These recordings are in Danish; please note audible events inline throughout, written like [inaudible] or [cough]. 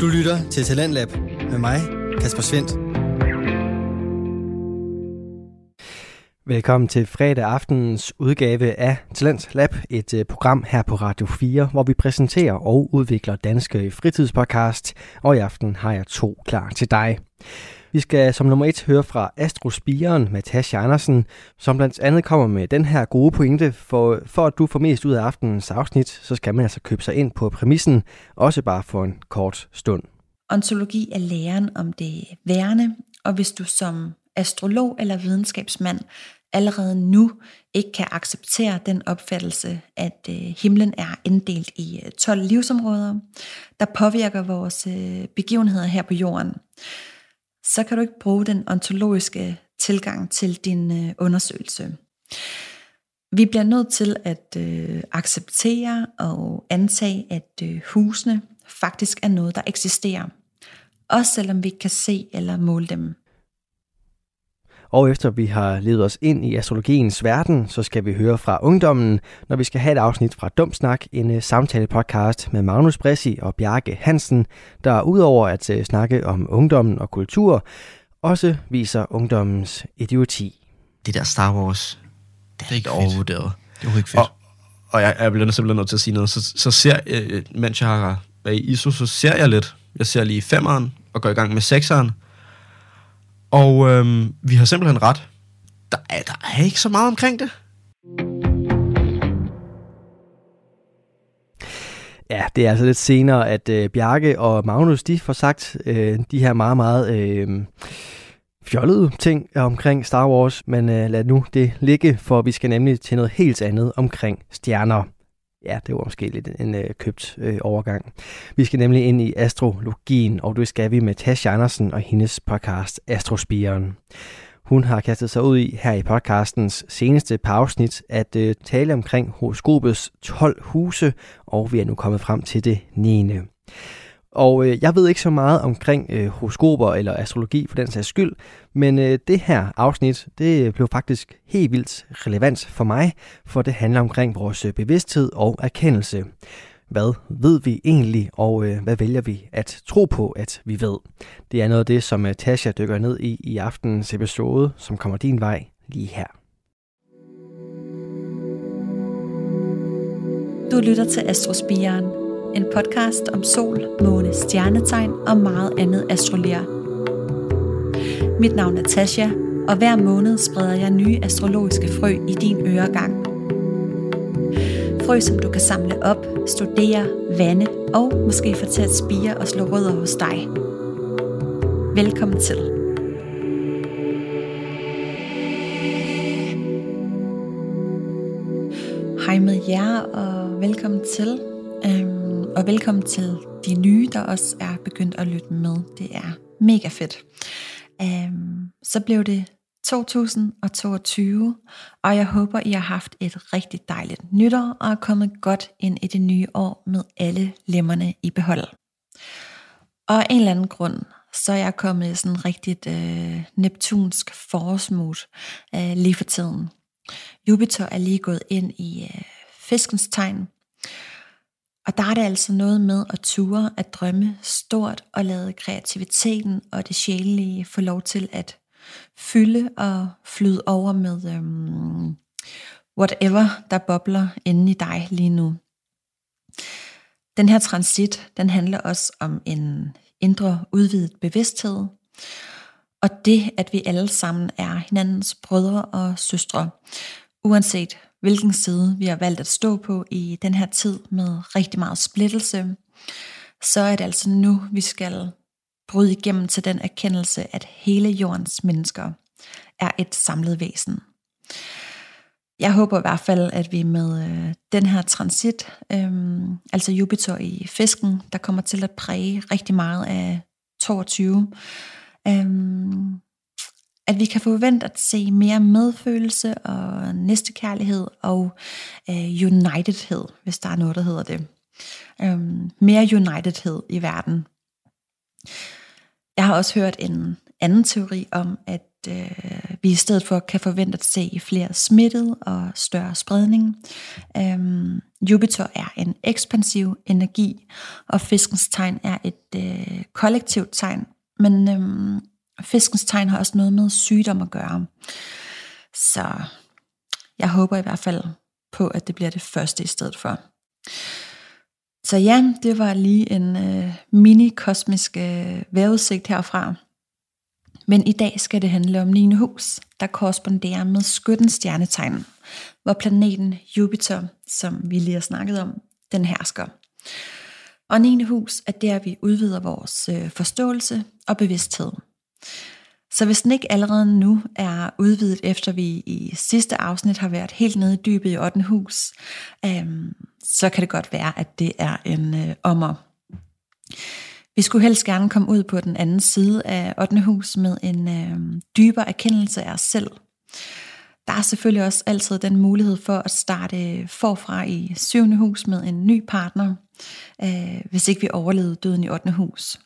Du lytter til Talentlab med mig, Kasper Svendt. Velkommen til fredag aftenens udgave af Talent Lab, et øh, program her på Radio 4, hvor vi præsenterer og udvikler danske fritidspodcast, og i aften har jeg to klar til dig. Vi skal som nummer et høre fra Astrospiren med Tasha Andersen, som blandt andet kommer med den her gode pointe, for, for at du får mest ud af aftenens afsnit, så skal man altså købe sig ind på præmissen, også bare for en kort stund. Ontologi er læren om det værende, og hvis du som astrolog eller videnskabsmand allerede nu ikke kan acceptere den opfattelse, at øh, himlen er inddelt i øh, 12 livsområder, der påvirker vores øh, begivenheder her på jorden, så kan du ikke bruge den ontologiske tilgang til din øh, undersøgelse. Vi bliver nødt til at øh, acceptere og antage, at øh, husene faktisk er noget, der eksisterer, også selvom vi ikke kan se eller måle dem. Og efter vi har levet os ind i astrologiens verden, så skal vi høre fra ungdommen, når vi skal have et afsnit fra Dumsnak, en uh, samtale-podcast med Magnus Bressi og Bjarke Hansen, der udover at uh, snakke om ungdommen og kultur, også viser ungdommens idioti. Det der Star Wars, det er ikke overvurderet. Det er ikke fedt. Og, og jeg, jeg bliver simpelthen nødt til at sige noget. Så, så ser jeg, mens jeg har været i ISO, så ser jeg lidt. Jeg ser lige femeren og går i gang med sekseren. Og øhm, vi har simpelthen ret. Der er, der er ikke så meget omkring det. Ja, det er altså lidt senere, at øh, Bjarke og Magnus, de får sagt øh, de her meget, meget øh, fjollede ting omkring Star Wars, men øh, lad nu det ligge, for vi skal nemlig til noget helt andet omkring stjerner. Ja, det var måske lidt en øh, købt øh, overgang. Vi skal nemlig ind i astrologien, og det skal vi med Tasha Andersen og hendes podcast Astrospiren. Hun har kastet sig ud i her i podcastens seneste pausnit at øh, tale omkring horoskopets 12 huse, og vi er nu kommet frem til det 9. Og øh, jeg ved ikke så meget omkring øh, horoskoper eller astrologi for den sags skyld, men øh, det her afsnit, det blev faktisk helt vildt relevant for mig, for det handler omkring vores øh, bevidsthed og erkendelse. Hvad ved vi egentlig, og øh, hvad vælger vi at tro på, at vi ved? Det er noget af det, som øh, Tasha dykker ned i i aftenens episode, som kommer din vej lige her. Du lytter til Astrospiren, en podcast om sol, måne, stjernetegn og meget andet astrologi. Mit navn er Tasha, og hver måned spreder jeg nye astrologiske frø i din øregang. Frø, som du kan samle op, studere, vande og måske få til at spire og slå rødder hos dig. Velkommen til. Hej med jer, og velkommen til. Øhm, og velkommen til de nye, der også er begyndt at lytte med. Det er mega fedt. Um, så blev det 2022, og jeg håber, I har haft et rigtig dejligt nytår og er kommet godt ind i det nye år med alle lemmerne i behold. Og af en eller anden grund, så er jeg kommet i sådan rigtigt øh, neptunsk forårsmut øh, lige for tiden. Jupiter er lige gået ind i øh, fiskens tegn, og der er det altså noget med at ture at drømme stort og lade kreativiteten og det sjælelige få lov til at fylde og flyde over med øhm, whatever, der bobler inde i dig lige nu. Den her transit, den handler også om en indre udvidet bevidsthed, og det, at vi alle sammen er hinandens brødre og søstre, uanset hvilken side vi har valgt at stå på i den her tid med rigtig meget splittelse, så er det altså nu, vi skal bryde igennem til den erkendelse, at hele jordens mennesker er et samlet væsen. Jeg håber i hvert fald, at vi med øh, den her transit, øh, altså Jupiter i fisken, der kommer til at præge rigtig meget af 22, øh, at vi kan forvente at se mere medfølelse og næstekærlighed og øh, unitedhed, hvis der er noget, der hedder det. Øhm, mere unitedhed i verden. Jeg har også hørt en anden teori om, at øh, vi i stedet for kan forvente at se flere smittede og større spredning. Øhm, Jupiter er en ekspansiv energi, og fiskens tegn er et øh, kollektivt tegn. Men øhm, fiskens tegn har også noget med sygdom at gøre. Så jeg håber i hvert fald på, at det bliver det første i stedet for. Så ja, det var lige en øh, mini-kosmisk øh, vejrudsigt herfra. Men i dag skal det handle om 9. hus, der korresponderer med skyttens stjernetegn, hvor planeten Jupiter, som vi lige har snakket om, den hersker. Og 9. hus er der, vi udvider vores øh, forståelse og bevidsthed. Så hvis den ikke allerede nu er udvidet, efter vi i sidste afsnit har været helt nede i dybet i 8. hus, øhm, så kan det godt være, at det er en øh, ommer. Vi skulle helst gerne komme ud på den anden side af 8. hus med en øh, dybere erkendelse af os selv. Der er selvfølgelig også altid den mulighed for at starte øh, forfra i 7. hus med en ny partner, øh, hvis ikke vi overlevede døden i 8. hus.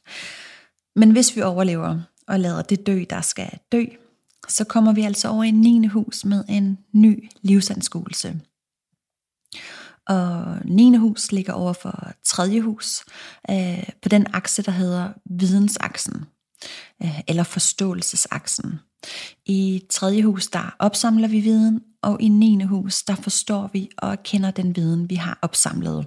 Men hvis vi overlever og lader det dø, der skal dø, så kommer vi altså over i 9. hus med en ny livsanskuelse. Og 9. hus ligger over for 3. hus øh, på den akse, der hedder vidensaksen, øh, eller forståelsesaksen. I 3. hus, der opsamler vi viden, og i 9. hus, der forstår vi og kender den viden, vi har opsamlet.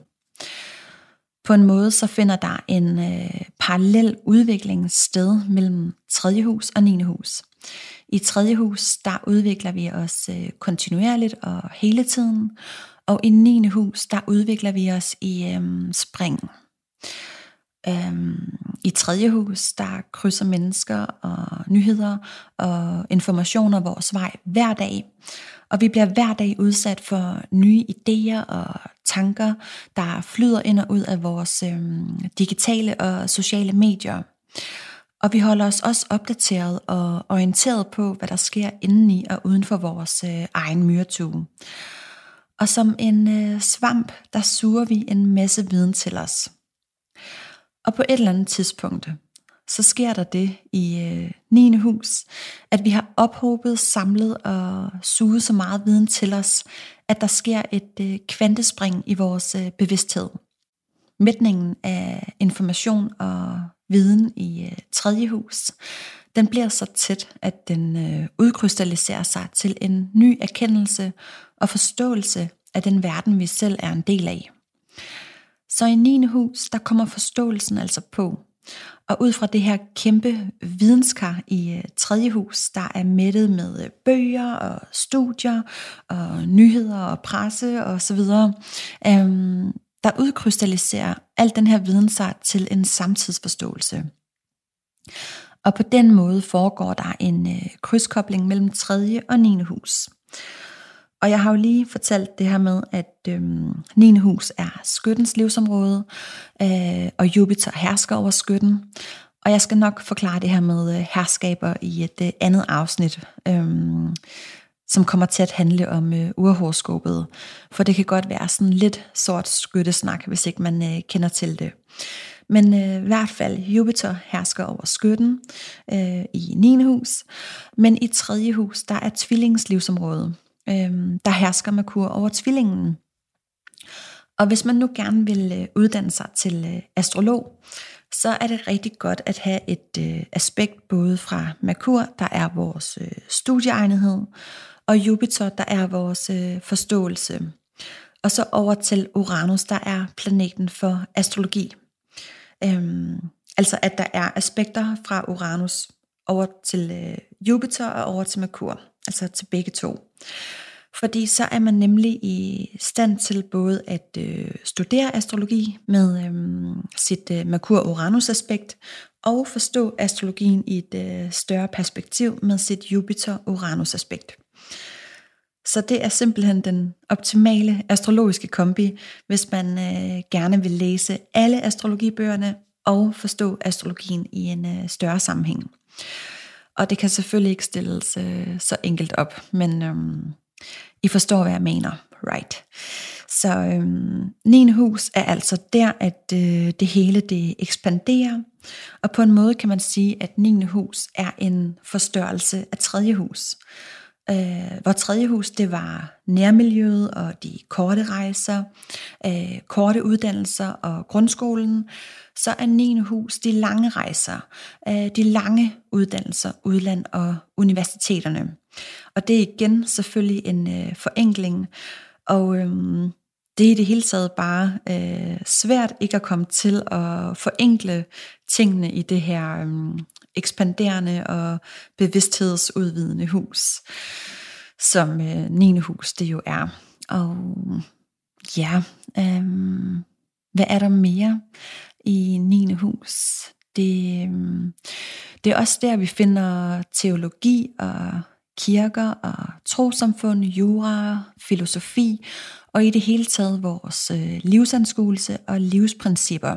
På en måde så finder der en øh, parallel udvikling sted mellem 3. hus og 9. hus. I 3. hus, der udvikler vi os øh, kontinuerligt og hele tiden, og i 9. hus, der udvikler vi os i øh, spring. Øhm, I tredje hus, der krydser mennesker og nyheder og informationer vores vej hver dag. Og vi bliver hver dag udsat for nye idéer og tanker, der flyder ind og ud af vores øh, digitale og sociale medier. Og vi holder os også opdateret og orienteret på, hvad der sker indeni og uden for vores øh, egen myretue. Og som en øh, svamp, der suger vi en masse viden til os. Og på et eller andet tidspunkt, så sker der det i øh, 9. hus, at vi har ophobet, samlet og suget så meget viden til os, at der sker et øh, kvantespring i vores øh, bevidsthed. Mætningen af information og viden i øh, tredje hus, den bliver så tæt, at den øh, udkrystalliserer sig til en ny erkendelse og forståelse af den verden, vi selv er en del af. Så i 9. hus, der kommer forståelsen altså på. Og ud fra det her kæmpe videnskar i øh, tredje hus, der er mættet med øh, bøger og studier og nyheder og presse og så videre, øhm, der udkrystalliserer al den her viden sig til en samtidsforståelse. Og på den måde foregår der en øh, krydskobling mellem tredje og 9. hus. Og jeg har jo lige fortalt det her med, at øhm, 9. hus er skyttens livsområde, øh, og Jupiter hersker over skytten. Og jeg skal nok forklare det her med øh, herskaber i et øh, andet afsnit, øhm, som kommer til at handle om øh, urhoroskopet. For det kan godt være sådan lidt sort skyttesnak, hvis ikke man øh, kender til det. Men øh, i hvert fald, Jupiter hersker over skytten øh, i 9. hus, men i 3. hus, der er tvillingens livsområde øh, der hersker Merkur over tvillingen. Og hvis man nu gerne vil øh, uddanne sig til øh, astrolog, så er det rigtig godt at have et øh, aspekt både fra Merkur, der er vores øh, studieegnethed, og Jupiter, der er vores øh, forståelse. Og så over til Uranus, der er planeten for astrologi. Øhm, altså at der er aspekter fra Uranus over til øh, Jupiter og over til Merkur, altså til begge to. Fordi så er man nemlig i stand til både at øh, studere astrologi med øh, sit øh, Merkur-Uranus-aspekt, og forstå astrologien i et øh, større perspektiv med sit Jupiter-Uranus-aspekt. Så det er simpelthen den optimale astrologiske kombi, hvis man øh, gerne vil læse alle astrologibøgerne og forstå astrologien i en øh, større sammenhæng. Og det kan selvfølgelig ikke stilles øh, så enkelt op, men øhm, I forstår, hvad jeg mener. right. Så øhm, 9. hus er altså der, at øh, det hele det ekspanderer, og på en måde kan man sige, at 9. hus er en forstørrelse af tredje hus. Øh, hvor tredje hus, det var nærmiljøet og de korte rejser, øh, korte uddannelser og grundskolen, så er 9. hus de lange rejser, øh, de lange uddannelser, udland og universiteterne. Og det er igen selvfølgelig en øh, forenkling, og øh, det er i det hele taget bare øh, svært ikke at komme til at forenkle tingene i det her øh, ekspanderende og bevidsthedsudvidende hus, som øh, 9. hus det jo er. Og ja, øh, hvad er der mere i 9. hus? Det, øhm, det er også der, vi finder teologi og kirker og trosamfund, jura, filosofi og i det hele taget vores øh, livsanskuelse og livsprincipper.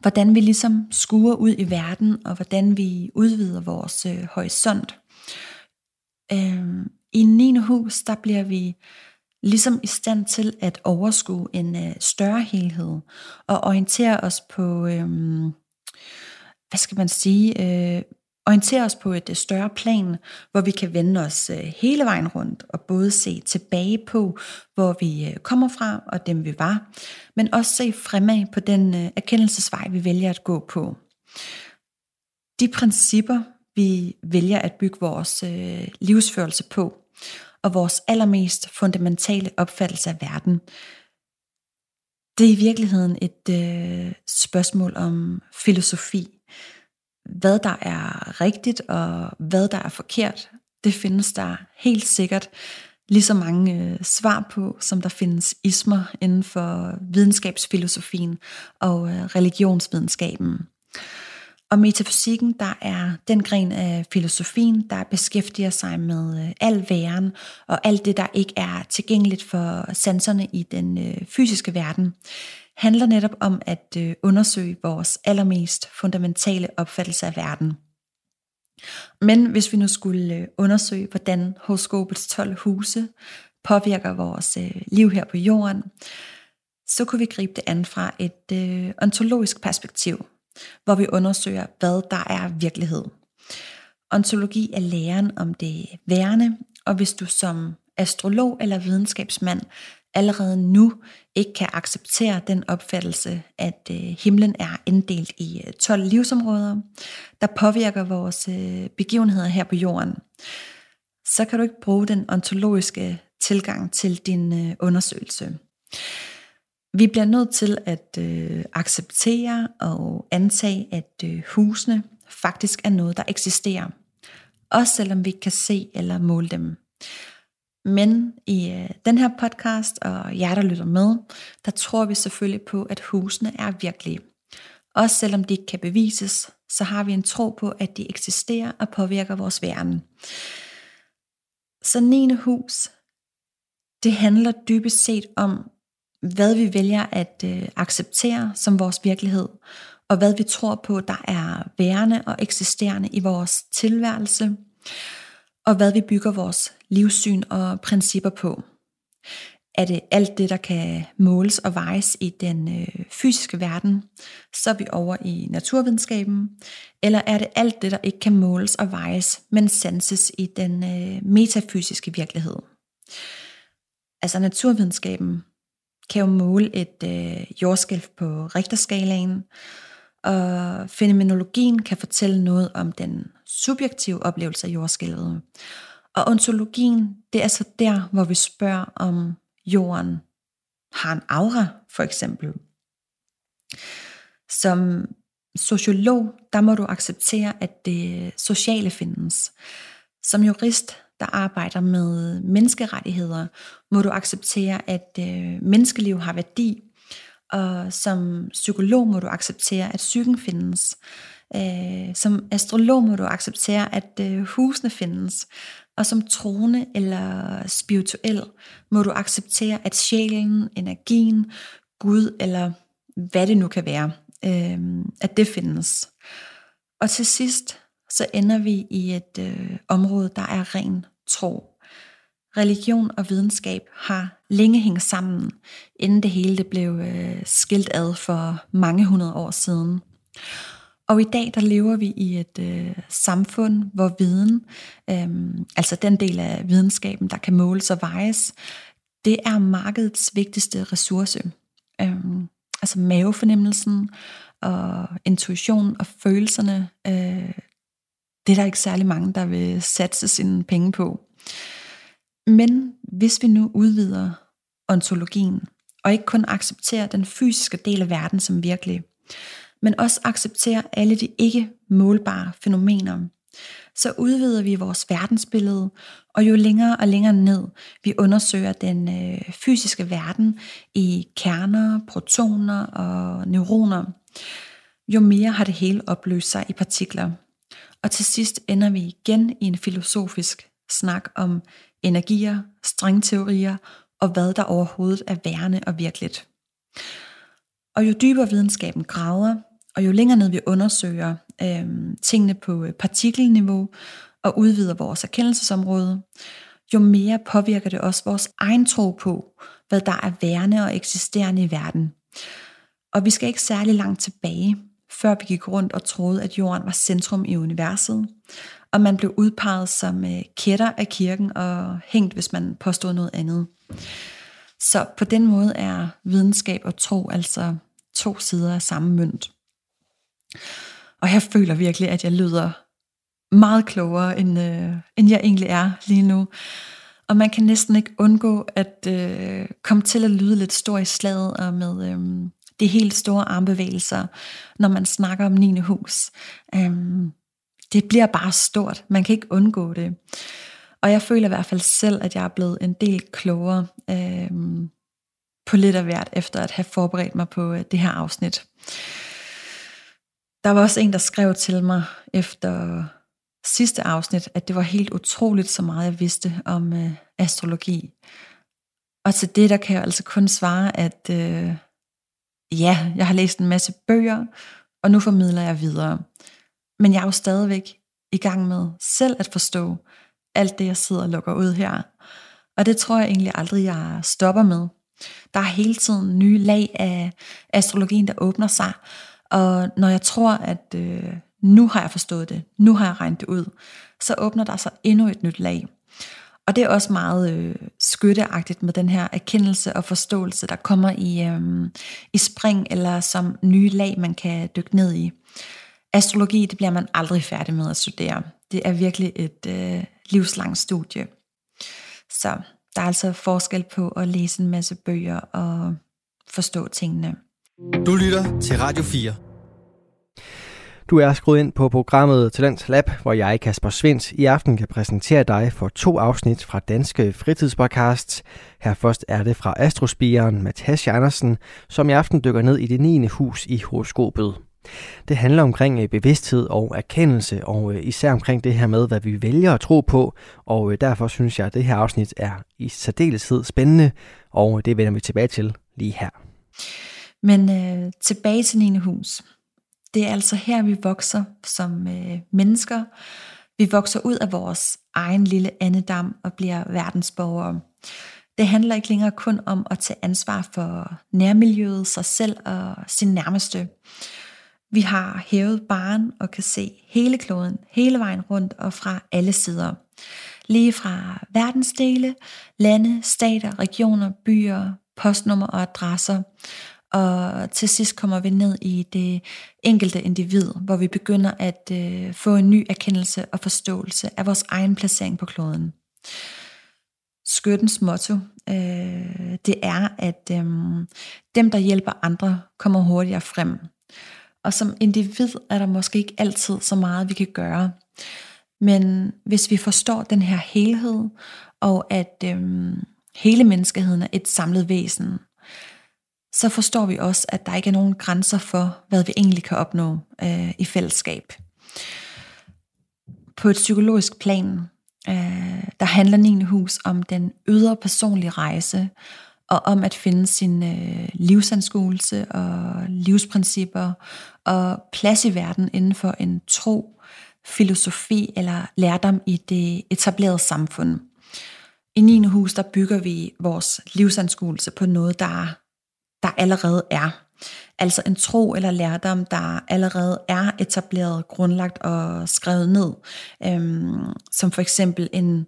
Hvordan vi ligesom skuer ud i verden, og hvordan vi udvider vores øh, horisont. Øh, I 9. hus, der bliver vi ligesom i stand til at overskue en øh, større helhed, og orientere os på, øh, hvad skal man sige, øh, orientere os på et øh, større plan, hvor vi kan vende os øh, hele vejen rundt og både se tilbage på, hvor vi øh, kommer fra og dem vi var, men også se fremad på den øh, erkendelsesvej, vi vælger at gå på. De principper, vi vælger at bygge vores øh, livsførelse på, og vores allermest fundamentale opfattelse af verden, det er i virkeligheden et øh, spørgsmål om filosofi, hvad der er rigtigt og hvad der er forkert, det findes der helt sikkert lige så mange øh, svar på, som der findes ismer inden for videnskabsfilosofien og øh, religionsvidenskaben. Og metafysikken, der er den gren af filosofien, der beskæftiger sig med øh, al væren og alt det, der ikke er tilgængeligt for sanserne i den øh, fysiske verden handler netop om at øh, undersøge vores allermest fundamentale opfattelse af verden. Men hvis vi nu skulle undersøge, hvordan horoskopets 12 huse påvirker vores liv her på jorden, så kunne vi gribe det an fra et øh, ontologisk perspektiv, hvor vi undersøger, hvad der er virkelighed. Ontologi er læren om det værende, og hvis du som astrolog eller videnskabsmand allerede nu ikke kan acceptere den opfattelse, at øh, himlen er inddelt i øh, 12 livsområder, der påvirker vores øh, begivenheder her på jorden, så kan du ikke bruge den ontologiske tilgang til din øh, undersøgelse. Vi bliver nødt til at øh, acceptere og antage, at øh, husene faktisk er noget, der eksisterer, også selvom vi ikke kan se eller måle dem. Men i øh, den her podcast, og jer der lytter med, der tror vi selvfølgelig på, at husene er virkelige. Også selvom de ikke kan bevises, så har vi en tro på, at de eksisterer og påvirker vores verden. Så 9. hus, det handler dybest set om, hvad vi vælger at øh, acceptere som vores virkelighed, og hvad vi tror på, der er værende og eksisterende i vores tilværelse og hvad vi bygger vores livssyn og principper på. Er det alt det, der kan måles og vejes i den øh, fysiske verden, så er vi over i naturvidenskaben, eller er det alt det, der ikke kan måles og vejes, men sanses i den øh, metafysiske virkelighed? Altså naturvidenskaben kan jo måle et øh, jordskælv på Richterskalaen, og fænomenologien kan fortælle noget om den subjektive oplevelse af jordskælvet. Og ontologien, det er så der, hvor vi spørger om jorden har en aura, for eksempel. Som sociolog, der må du acceptere, at det sociale findes. Som jurist, der arbejder med menneskerettigheder, må du acceptere, at øh, menneskeliv har værdi, og som psykolog må du acceptere, at psyken findes. Øh, som astrolog må du acceptere, at øh, husene findes. Og som troende eller spirituel må du acceptere, at sjælen, energien, Gud eller hvad det nu kan være, øh, at det findes. Og til sidst, så ender vi i et øh, område, der er ren tro. religion og videnskab har længe hængt sammen, inden det hele det blev øh, skilt ad for mange hundrede år siden. Og i dag der lever vi i et øh, samfund, hvor viden, øh, altså den del af videnskaben, der kan måles og vejes, det er markedets vigtigste ressource. Øh, altså mavefornemmelsen og intuition og følelserne, øh, det er der ikke særlig mange, der vil satse sine penge på. Men hvis vi nu udvider ontologien, og ikke kun accepterer den fysiske del af verden som virkelig, men også accepterer alle de ikke målbare fænomener, så udvider vi vores verdensbillede, og jo længere og længere ned vi undersøger den øh, fysiske verden i kerner, protoner og neuroner, jo mere har det hele opløst sig i partikler. Og til sidst ender vi igen i en filosofisk snak om energier, strengteorier og hvad der overhovedet er værende og virkeligt. Og jo dybere videnskaben graver, og jo længere ned vi undersøger øh, tingene på øh, partikelniveau og udvider vores erkendelsesområde, jo mere påvirker det også vores egen tro på, hvad der er værende og eksisterende i verden. Og vi skal ikke særlig langt tilbage, før vi gik rundt og troede, at jorden var centrum i universet, og man blev udpeget som øh, kætter af kirken og hængt, hvis man påstod noget andet. Så på den måde er videnskab og tro altså to sider af samme mønt. Og jeg føler virkelig, at jeg lyder meget klogere, end, øh, end jeg egentlig er lige nu. Og man kan næsten ikke undgå at øh, komme til at lyde lidt stor i slaget og med øh, de helt store armbevægelser, når man snakker om 9. hus. Øhm, det bliver bare stort. Man kan ikke undgå det. Og jeg føler i hvert fald selv, at jeg er blevet en del klogere øhm, på lidt af hvert, efter at have forberedt mig på øh, det her afsnit. Der var også en, der skrev til mig efter sidste afsnit, at det var helt utroligt, så meget jeg vidste om øh, astrologi. Og til det, der kan jeg altså kun svare, at øh, ja, jeg har læst en masse bøger, og nu formidler jeg videre. Men jeg er jo stadigvæk i gang med selv at forstå alt det, jeg sidder og lukker ud her. Og det tror jeg egentlig aldrig, jeg stopper med. Der er hele tiden nye lag af astrologien, der åbner sig. Og når jeg tror, at øh, nu har jeg forstået det, nu har jeg regnet det ud, så åbner der sig endnu et nyt lag. Og det er også meget øh, skytteagtigt med den her erkendelse og forståelse, der kommer i, øh, i spring eller som nye lag, man kan dykke ned i. Astrologi, det bliver man aldrig færdig med at studere. Det er virkelig et øh, livslangt studie. Så der er altså forskel på at læse en masse bøger og forstå tingene. Du lytter til Radio 4. Du er skruet ind på programmet Talent Lab, hvor jeg, Kasper Svendt, i aften kan præsentere dig for to afsnit fra Danske Fritidspodcasts. Her først er det fra Astrospiren med Tasha Andersen, som i aften dykker ned i det 9. hus i horoskopet. Det handler omkring øh, bevidsthed og erkendelse, og øh, især omkring det her med, hvad vi vælger at tro på, og øh, derfor synes jeg, at det her afsnit er i særdeleshed spændende, og det vender vi tilbage til lige her. Men øh, tilbage til 9. hus. Det er altså her, vi vokser som øh, mennesker. Vi vokser ud af vores egen lille andedam og bliver verdensborgere. Det handler ikke længere kun om at tage ansvar for nærmiljøet, sig selv og sin nærmeste. Vi har hævet barn og kan se hele kloden, hele vejen rundt og fra alle sider. Lige fra verdensdele, lande, stater, regioner, byer, postnummer og adresser. Og til sidst kommer vi ned i det enkelte individ, hvor vi begynder at øh, få en ny erkendelse og forståelse af vores egen placering på kloden. Skyttens motto, øh, det er, at øh, dem, der hjælper andre, kommer hurtigere frem. Og som individ er der måske ikke altid så meget, vi kan gøre. Men hvis vi forstår den her helhed, og at øh, hele menneskeheden er et samlet væsen, så forstår vi også, at der ikke er nogen grænser for, hvad vi egentlig kan opnå øh, i fællesskab. På et psykologisk plan, øh, der handler 9. hus om den ydre personlige rejse, og om at finde sin øh, livsanskuelse og livsprincipper og plads i verden inden for en tro, filosofi eller lærdom i det etablerede samfund. I 9. hus, der bygger vi vores livsanskuelse på noget, der, der allerede er. Altså en tro eller lærdom, der allerede er etableret, grundlagt og skrevet ned. Øhm, som for eksempel en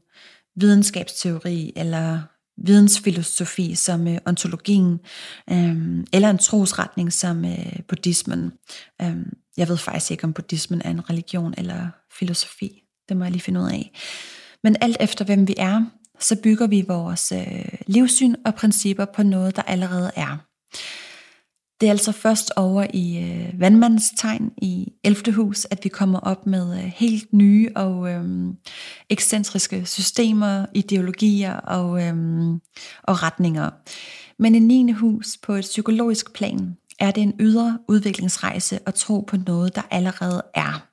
videnskabsteori eller vidensfilosofi som øh, ontologien, øh, eller en trosretning som øh, buddhismen. Øh, jeg ved faktisk ikke, om buddhismen er en religion eller filosofi. Det må jeg lige finde ud af. Men alt efter hvem vi er, så bygger vi vores øh, livssyn og principper på noget, der allerede er. Det er altså først over i øh, vandmandstegn i 11. hus, at vi kommer op med øh, helt nye og øh, ekscentriske systemer, ideologier og, øh, og retninger. Men i 9. hus på et psykologisk plan er det en ydre udviklingsrejse at tro på noget, der allerede er.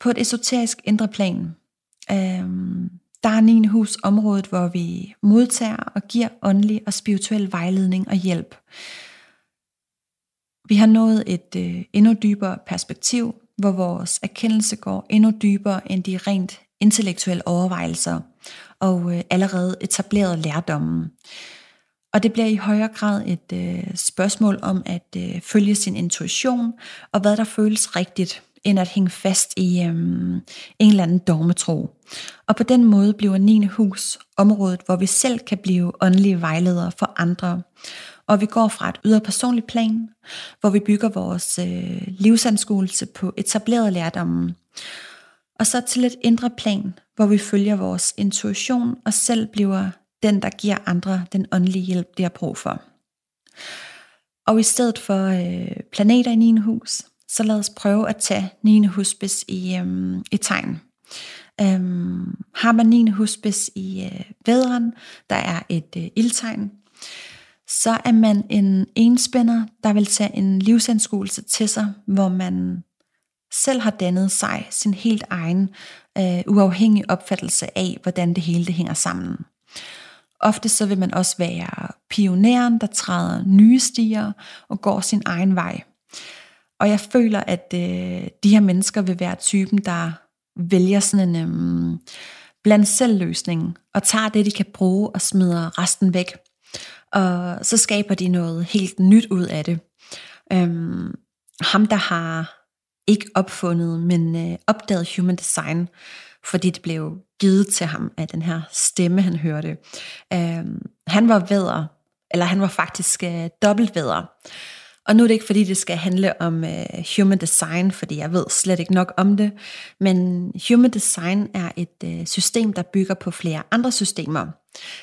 På et esoterisk indre plan, øh, der er 9. hus området, hvor vi modtager og giver åndelig og spirituel vejledning og hjælp. Vi har nået et øh, endnu dybere perspektiv, hvor vores erkendelse går endnu dybere end de rent intellektuelle overvejelser og øh, allerede etablerede lærdommen. Og det bliver i højere grad et øh, spørgsmål om at øh, følge sin intuition og hvad der føles rigtigt, end at hænge fast i øhm, en eller anden dogmetro. Og på den måde bliver 9. hus området, hvor vi selv kan blive åndelige vejledere for andre og vi går fra et ydre personligt plan, hvor vi bygger vores øh, livsanskuelse på etableret lærdommen, og så til et indre plan, hvor vi følger vores intuition og selv bliver den, der giver andre den åndelige hjælp, de har brug for. Og i stedet for øh, planeter i 9. hus, så lad os prøve at tage 9. huspis i, øhm, i tegn. Øhm, har man 9. huspis i øh, vædren, der er et øh, ildtegn, så er man en enspænder, der vil tage en livsanskuelse til sig, hvor man selv har dannet sig sin helt egen øh, uafhængige opfattelse af, hvordan det hele det hænger sammen. Ofte så vil man også være pioneren, der træder nye stier og går sin egen vej. Og jeg føler, at øh, de her mennesker vil være typen, der vælger sådan en øh, blandt selv løsning og tager det, de kan bruge og smider resten væk og så skaber de noget helt nyt ud af det. Øhm, ham, der har ikke opfundet, men øh, opdaget human design, fordi det blev givet til ham af den her stemme, han hørte. Øhm, han var vædder, eller han var faktisk øh, dobbeltvædder. Og nu er det ikke, fordi det skal handle om øh, human design, fordi jeg ved slet ikke nok om det, men human design er et øh, system, der bygger på flere andre systemer,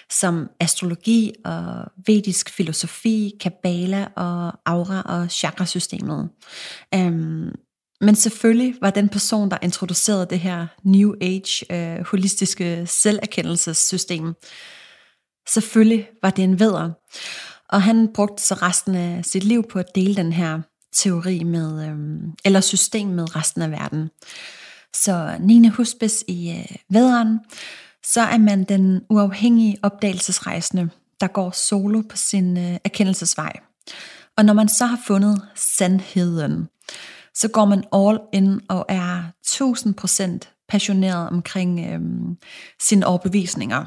som astrologi og vedisk filosofi, kabbala og aura og chakrasystemet. Øhm, men selvfølgelig var den person, der introducerede det her New Age øh, holistiske selverkendelsessystem, selvfølgelig var det en vedder. Og han brugte så resten af sit liv på at dele den her teori med, øhm, eller system med resten af verden. Så 9. huspes i øh, væderen, så er man den uafhængige opdagelsesrejsende, der går solo på sin øh, erkendelsesvej. Og når man så har fundet sandheden, så går man all in og er 1000% passioneret omkring øhm, sine overbevisninger.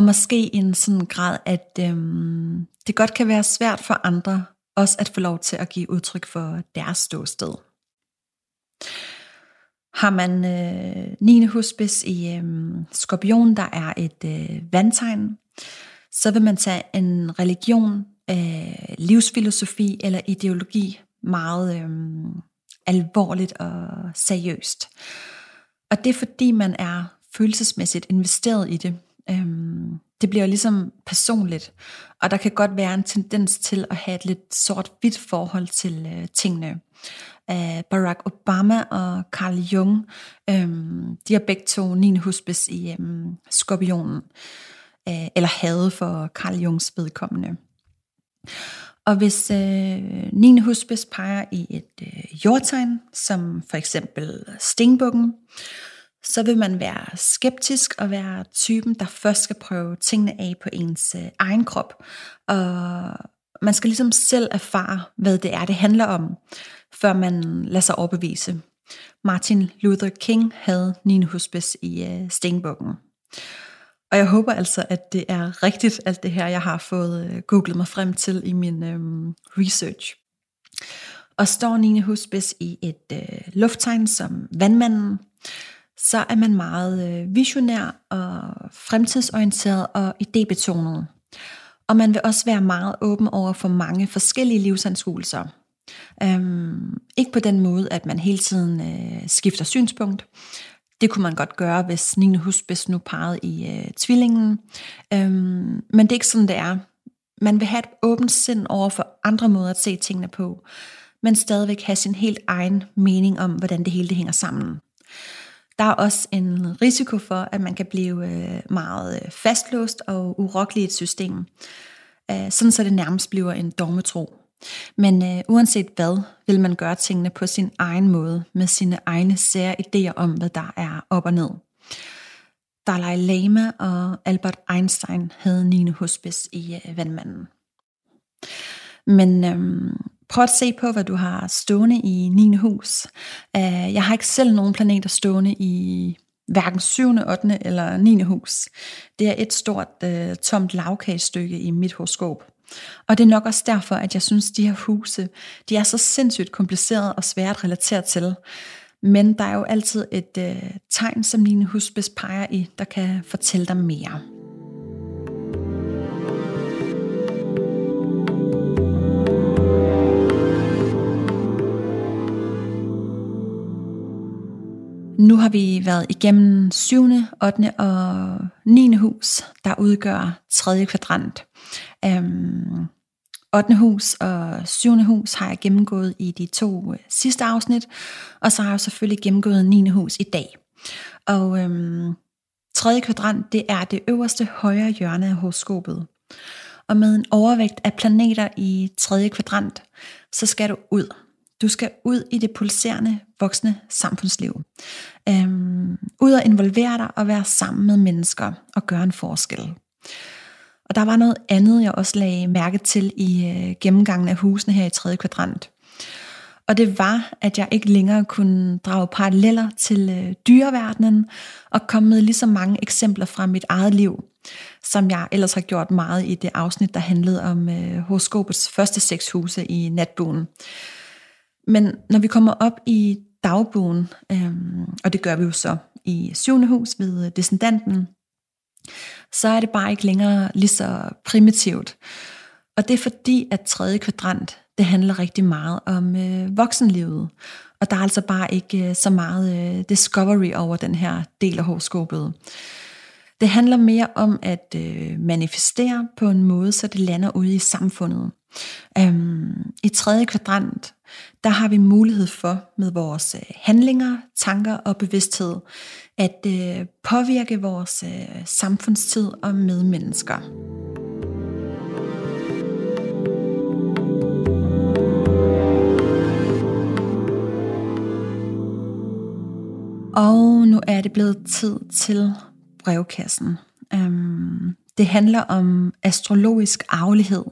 Og måske i en sådan grad, at øhm, det godt kan være svært for andre også at få lov til at give udtryk for deres ståsted. Har man øh, 9. huspis i øh, skorpion, der er et øh, vandtegn, så vil man tage en religion, øh, livsfilosofi eller ideologi meget øh, alvorligt og seriøst. Og det er fordi man er følelsesmæssigt investeret i det. Øhm, det bliver ligesom personligt, og der kan godt være en tendens til at have et lidt sort-hvidt forhold til øh, tingene. Øh, Barack Obama og Carl Jung, øhm, de har begge to 9. huspes i øhm, skorpionen, øh, eller havde for Carl Jungs vedkommende. Og hvis øh, 9. huspes peger i et øh, jordtegn, som for eksempel stingbukken, så vil man være skeptisk og være typen, der først skal prøve tingene af på ens øh, egen krop. Og man skal ligesom selv erfare, hvad det er, det handler om, før man lader sig overbevise. Martin Luther King havde 9. hospice i øh, Stenbukken. Og jeg håber altså, at det er rigtigt, alt det her, jeg har fået øh, googlet mig frem til i min øh, research. Og står Nine Hospice i et øh, lufttegn som vandmanden, så er man meget øh, visionær og fremtidsorienteret og idébetonet. Og man vil også være meget åben over for mange forskellige livsanskuelser. Øhm, ikke på den måde, at man hele tiden øh, skifter synspunkt. Det kunne man godt gøre, hvis Nina Husbis nu pegede i øh, tvillingen. Øhm, men det er ikke sådan, det er. Man vil have et åbent sind over for andre måder at se tingene på, men stadigvæk have sin helt egen mening om, hvordan det hele det hænger sammen. Der er også en risiko for, at man kan blive øh, meget øh, fastlåst og urokkelig i et system, øh, sådan så det nærmest bliver en dogmetro. Men øh, uanset hvad, vil man gøre tingene på sin egen måde, med sine egne sære idéer om, hvad der er op og ned. Dalai Lama og Albert Einstein havde 9. Hospice i øh, Vandmanden. Men øhm, prøv at se på, hvad du har stående i 9. hus. Øh, jeg har ikke selv nogen planeter stående i hverken 7., 8. eller 9. hus. Det er et stort øh, tomt lavkagestykke i mit horoskop. Og det er nok også derfor, at jeg synes, at de her huse, de er så sindssygt komplicerede og svære at relatere til. Men der er jo altid et øh, tegn, som 9. hus peger i, der kan fortælle dig mere. Nu har vi været igennem 7., 8. og 9. hus, der udgør tredje kvadrant. Øhm, 8. hus og 7. hus har jeg gennemgået i de to øh, sidste afsnit, og så har jeg selvfølgelig gennemgået 9. hus i dag. Og øhm, tredje kvadrant, det er det øverste højre hjørne af horoskopet. Og med en overvægt af planeter i tredje kvadrant, så skal du ud. Du skal ud i det pulserende, voksne samfundsliv. Øhm, ud og involvere dig og være sammen med mennesker og gøre en forskel. Og der var noget andet, jeg også lagde mærke til i øh, gennemgangen af husene her i tredje kvadrant. Og det var, at jeg ikke længere kunne drage paralleller til øh, dyreverdenen og komme med lige så mange eksempler fra mit eget liv, som jeg ellers har gjort meget i det afsnit, der handlede om øh, horoskopets første seks huse i natbogen. Men når vi kommer op i dagbogen, øhm, og det gør vi jo så i syvende hus ved descendanten, så er det bare ikke længere lige så primitivt. Og det er fordi, at tredje kvadrant, det handler rigtig meget om øh, voksenlivet. Og der er altså bare ikke øh, så meget øh, discovery over den her del af horoskopet. Det handler mere om at øh, manifestere på en måde, så det lander ude i samfundet. Øhm, I tredje kvadrant, der har vi mulighed for med vores øh, handlinger, tanker og bevidsthed at øh, påvirke vores øh, samfundstid og medmennesker. Og nu er det blevet tid til brevkassen. Øhm, det handler om astrologisk arvelighed,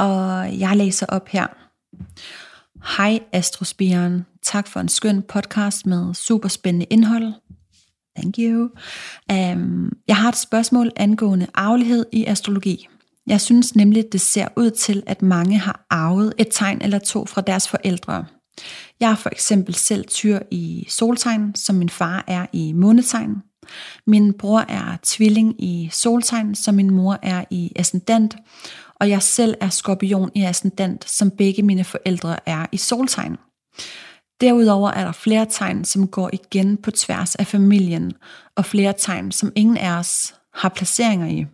og jeg læser op her. Hej Astrospiren, tak for en skøn podcast med super spændende indhold. Thank you. Um, jeg har et spørgsmål angående arvelighed i astrologi. Jeg synes nemlig, det ser ud til, at mange har arvet et tegn eller to fra deres forældre. Jeg er for eksempel selv tyr i soltegn, som min far er i månetegn. Min bror er tvilling i soltegn, som min mor er i ascendant, og jeg selv er skorpion i ascendant, som begge mine forældre er i soltegn. Derudover er der flere tegn, som går igen på tværs af familien, og flere tegn, som ingen af os har placeringer i.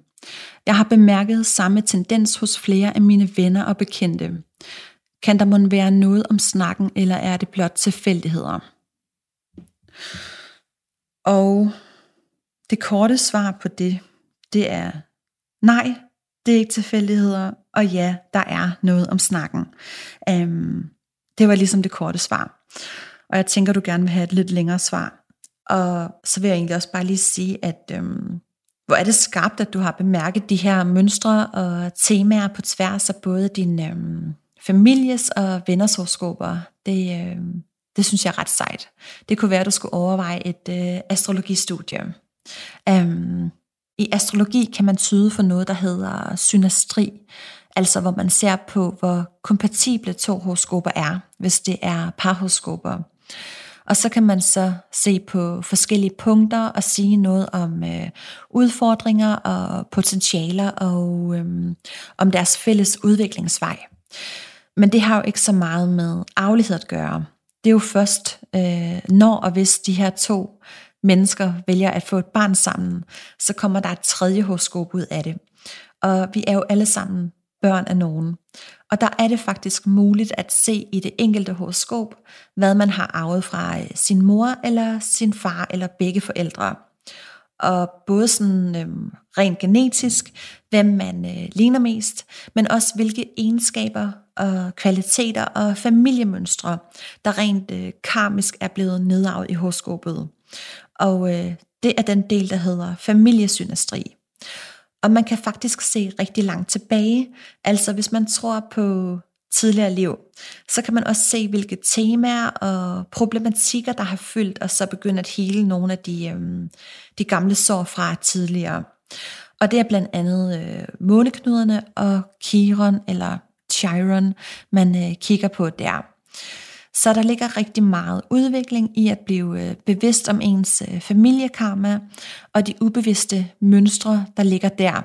Jeg har bemærket samme tendens hos flere af mine venner og bekendte. Kan der måske være noget om snakken, eller er det blot tilfældigheder? Og det korte svar på det, det er nej, det er ikke tilfældigheder, og ja, der er noget om snakken. Øhm, det var ligesom det korte svar. Og jeg tænker, du gerne vil have et lidt længere svar. Og så vil jeg egentlig også bare lige sige, at øhm, hvor er det skarpt, at du har bemærket de her mønstre og temaer på tværs af både din øhm, families og venners horoskoper. Det, øhm, det synes jeg er ret sejt. Det kunne være, at du skulle overveje et øh, astrologistudie. Øhm, i astrologi kan man tyde for noget, der hedder synastri, altså hvor man ser på, hvor kompatible to horoskoper er, hvis det er parhoroskoper. Og så kan man så se på forskellige punkter og sige noget om øh, udfordringer og potentialer og øh, om deres fælles udviklingsvej. Men det har jo ikke så meget med aflighed at gøre. Det er jo først, øh, når og hvis de her to mennesker vælger at få et barn sammen, så kommer der et tredje horoskop ud af det. Og vi er jo alle sammen børn af nogen. Og der er det faktisk muligt at se i det enkelte horoskop, hvad man har arvet fra øh, sin mor eller sin far eller begge forældre. Og både sådan øhm, rent genetisk, hvem man øh, ligner mest, men også hvilke egenskaber og kvaliteter og familiemønstre, der rent øh, karmisk er blevet nedarvet i horoskopet. Og øh, det er den del, der hedder familiesynastri. Og man kan faktisk se rigtig langt tilbage. Altså hvis man tror på tidligere liv, så kan man også se, hvilke temaer og problematikker, der har fyldt, og så begynde at hele nogle af de, øh, de gamle sår fra tidligere. Og det er blandt andet øh, måneknuderne og Chiron eller Chiron, man øh, kigger på der. Så der ligger rigtig meget udvikling i at blive øh, bevidst om ens øh, familiekarma og de ubevidste mønstre, der ligger der.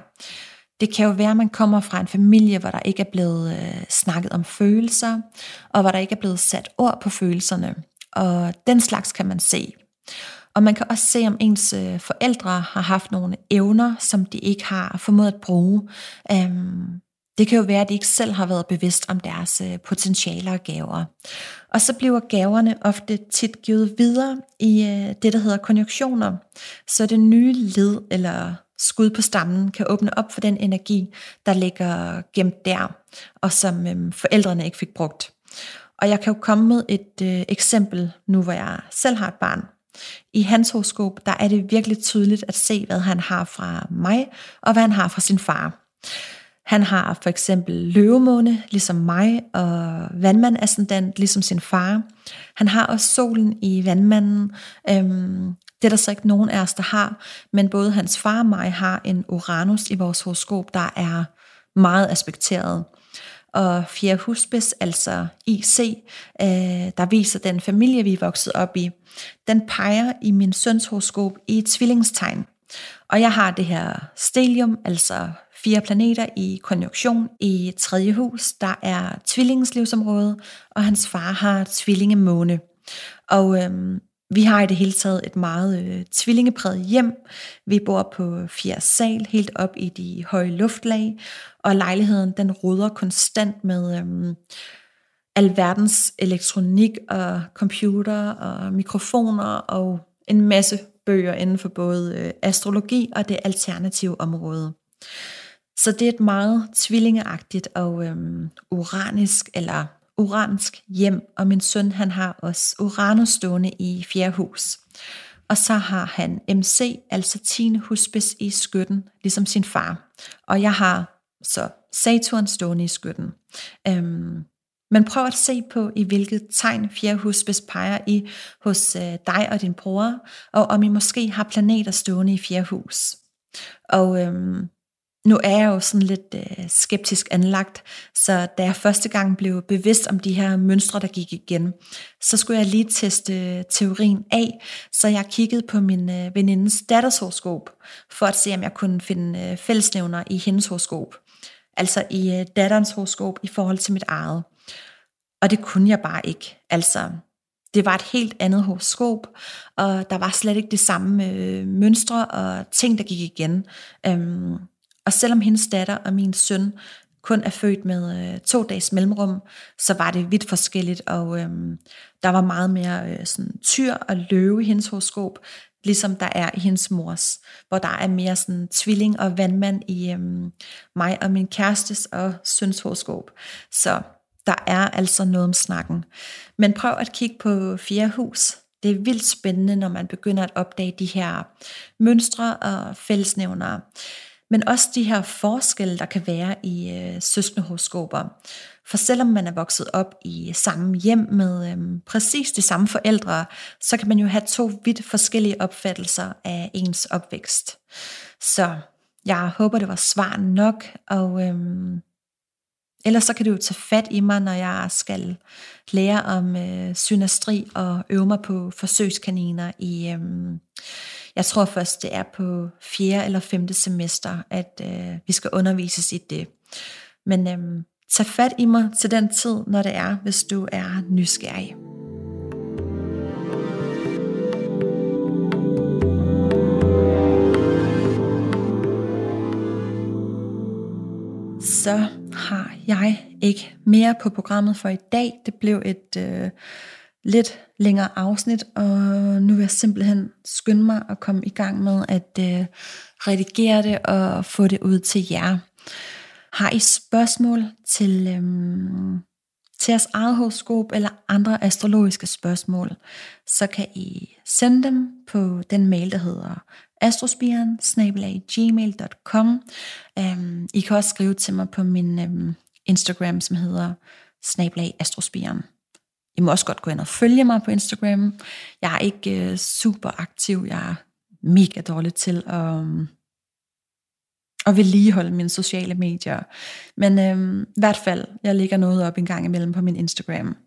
Det kan jo være, at man kommer fra en familie, hvor der ikke er blevet øh, snakket om følelser, og hvor der ikke er blevet sat ord på følelserne. Og den slags kan man se. Og man kan også se, om ens forældre har haft nogle evner, som de ikke har formået at bruge. Øhm, det kan jo være, at de ikke selv har været bevidst om deres øh, potentialer og gaver. Og så bliver gaverne ofte tit givet videre i øh, det, der hedder konjunktioner. Så det nye led eller skud på stammen kan åbne op for den energi, der ligger gemt der, og som øhm, forældrene ikke fik brugt. Og jeg kan jo komme med et øh, eksempel nu, hvor jeg selv har et barn. I hans horoskop, der er det virkelig tydeligt at se, hvad han har fra mig, og hvad han har fra sin far. Han har for eksempel løvemåne, ligesom mig, og vandmand ascendant, ligesom sin far. Han har også solen i vandmanden. Øhm, det er der så ikke nogen af os, der har, men både hans far og mig har en Uranus i vores horoskop, der er meget aspekteret. Og fjerde husbis, altså IC, øh, der viser den familie, vi er vokset op i, den peger i min søns horoskop i et tvillingstegn. Og jeg har det her stelium, altså fire planeter i konjunktion i tredje hus. Der er tvillingens livsområde, og hans far har tvillingemåne. Og øhm, vi har i det hele taget et meget øh, tvillingepræget hjem. Vi bor på fjerde sal, helt op i de høje luftlag, og lejligheden den ruder konstant med øhm, alverdens elektronik og computer og mikrofoner og en masse bøger inden for både øh, astrologi og det alternative område. Så det er et meget tvillingeagtigt og øhm, uranisk eller uransk hjem, og min søn han har også Uranus stående i fjerde hus. Og så har han MC, altså 10. husbes i skytten, ligesom sin far. Og jeg har så Saturn stående i skytten. Øhm, men prøv at se på, i hvilket tegn fjerde husbes peger i hos øh, dig og din bror, og om I måske har planeter stående i fjerde hus. Og øhm, nu er jeg jo sådan lidt øh, skeptisk anlagt, så da jeg første gang blev bevidst om de her mønstre, der gik igen, så skulle jeg lige teste øh, teorien af, så jeg kiggede på min øh, venindes datters horoskop, for at se, om jeg kunne finde øh, fællesnævner i hendes horoskop. Altså i øh, datterens horoskop i forhold til mit eget. Og det kunne jeg bare ikke. Altså, det var et helt andet horoskop, og der var slet ikke det samme øh, mønstre og ting, der gik igen. Øhm, og selvom hendes datter og min søn kun er født med øh, to dages mellemrum, så var det vidt forskelligt, og øh, der var meget mere øh, sådan tyr og løve i hendes horoskop, ligesom der er i hendes mors, hvor der er mere sådan tvilling og vandmand i øh, mig og min kærestes og søns horoskop. Så der er altså noget om snakken. Men prøv at kigge på fjerde hus. Det er vildt spændende, når man begynder at opdage de her mønstre og fællesnævnere men også de her forskelle, der kan være i øh, søskendehoroskoper. For selvom man er vokset op i samme hjem med øh, præcis de samme forældre, så kan man jo have to vidt forskellige opfattelser af ens opvækst. Så jeg håber, det var svar nok, og øh, ellers så kan du jo tage fat i mig, når jeg skal lære om øh, synastri og øve mig på forsøgskaniner i, Øh, jeg tror først det er på fjerde eller femte semester, at øh, vi skal undervises i det. Men øh, tag fat i mig til den tid, når det er, hvis du er nysgerrig. så har jeg ikke mere på programmet for i dag. Det blev et øh, lidt længere afsnit, og nu vil jeg simpelthen skynde mig at komme i gang med at øh, redigere det og få det ud til jer. Har I spørgsmål til, øhm, til jeres eget horoskop eller andre astrologiske spørgsmål, så kan I sende dem på den mail, der hedder astrospiren gmail.com. Øhm, I kan også skrive til mig på min øhm, Instagram, som hedder snablag astrospiren. I må også godt gå ind og følge mig på Instagram. Jeg er ikke øh, super aktiv. Jeg er mega dårlig til at, øh, at vedligeholde mine sociale medier. Men øh, i hvert fald, jeg lægger noget op en gang imellem på min Instagram.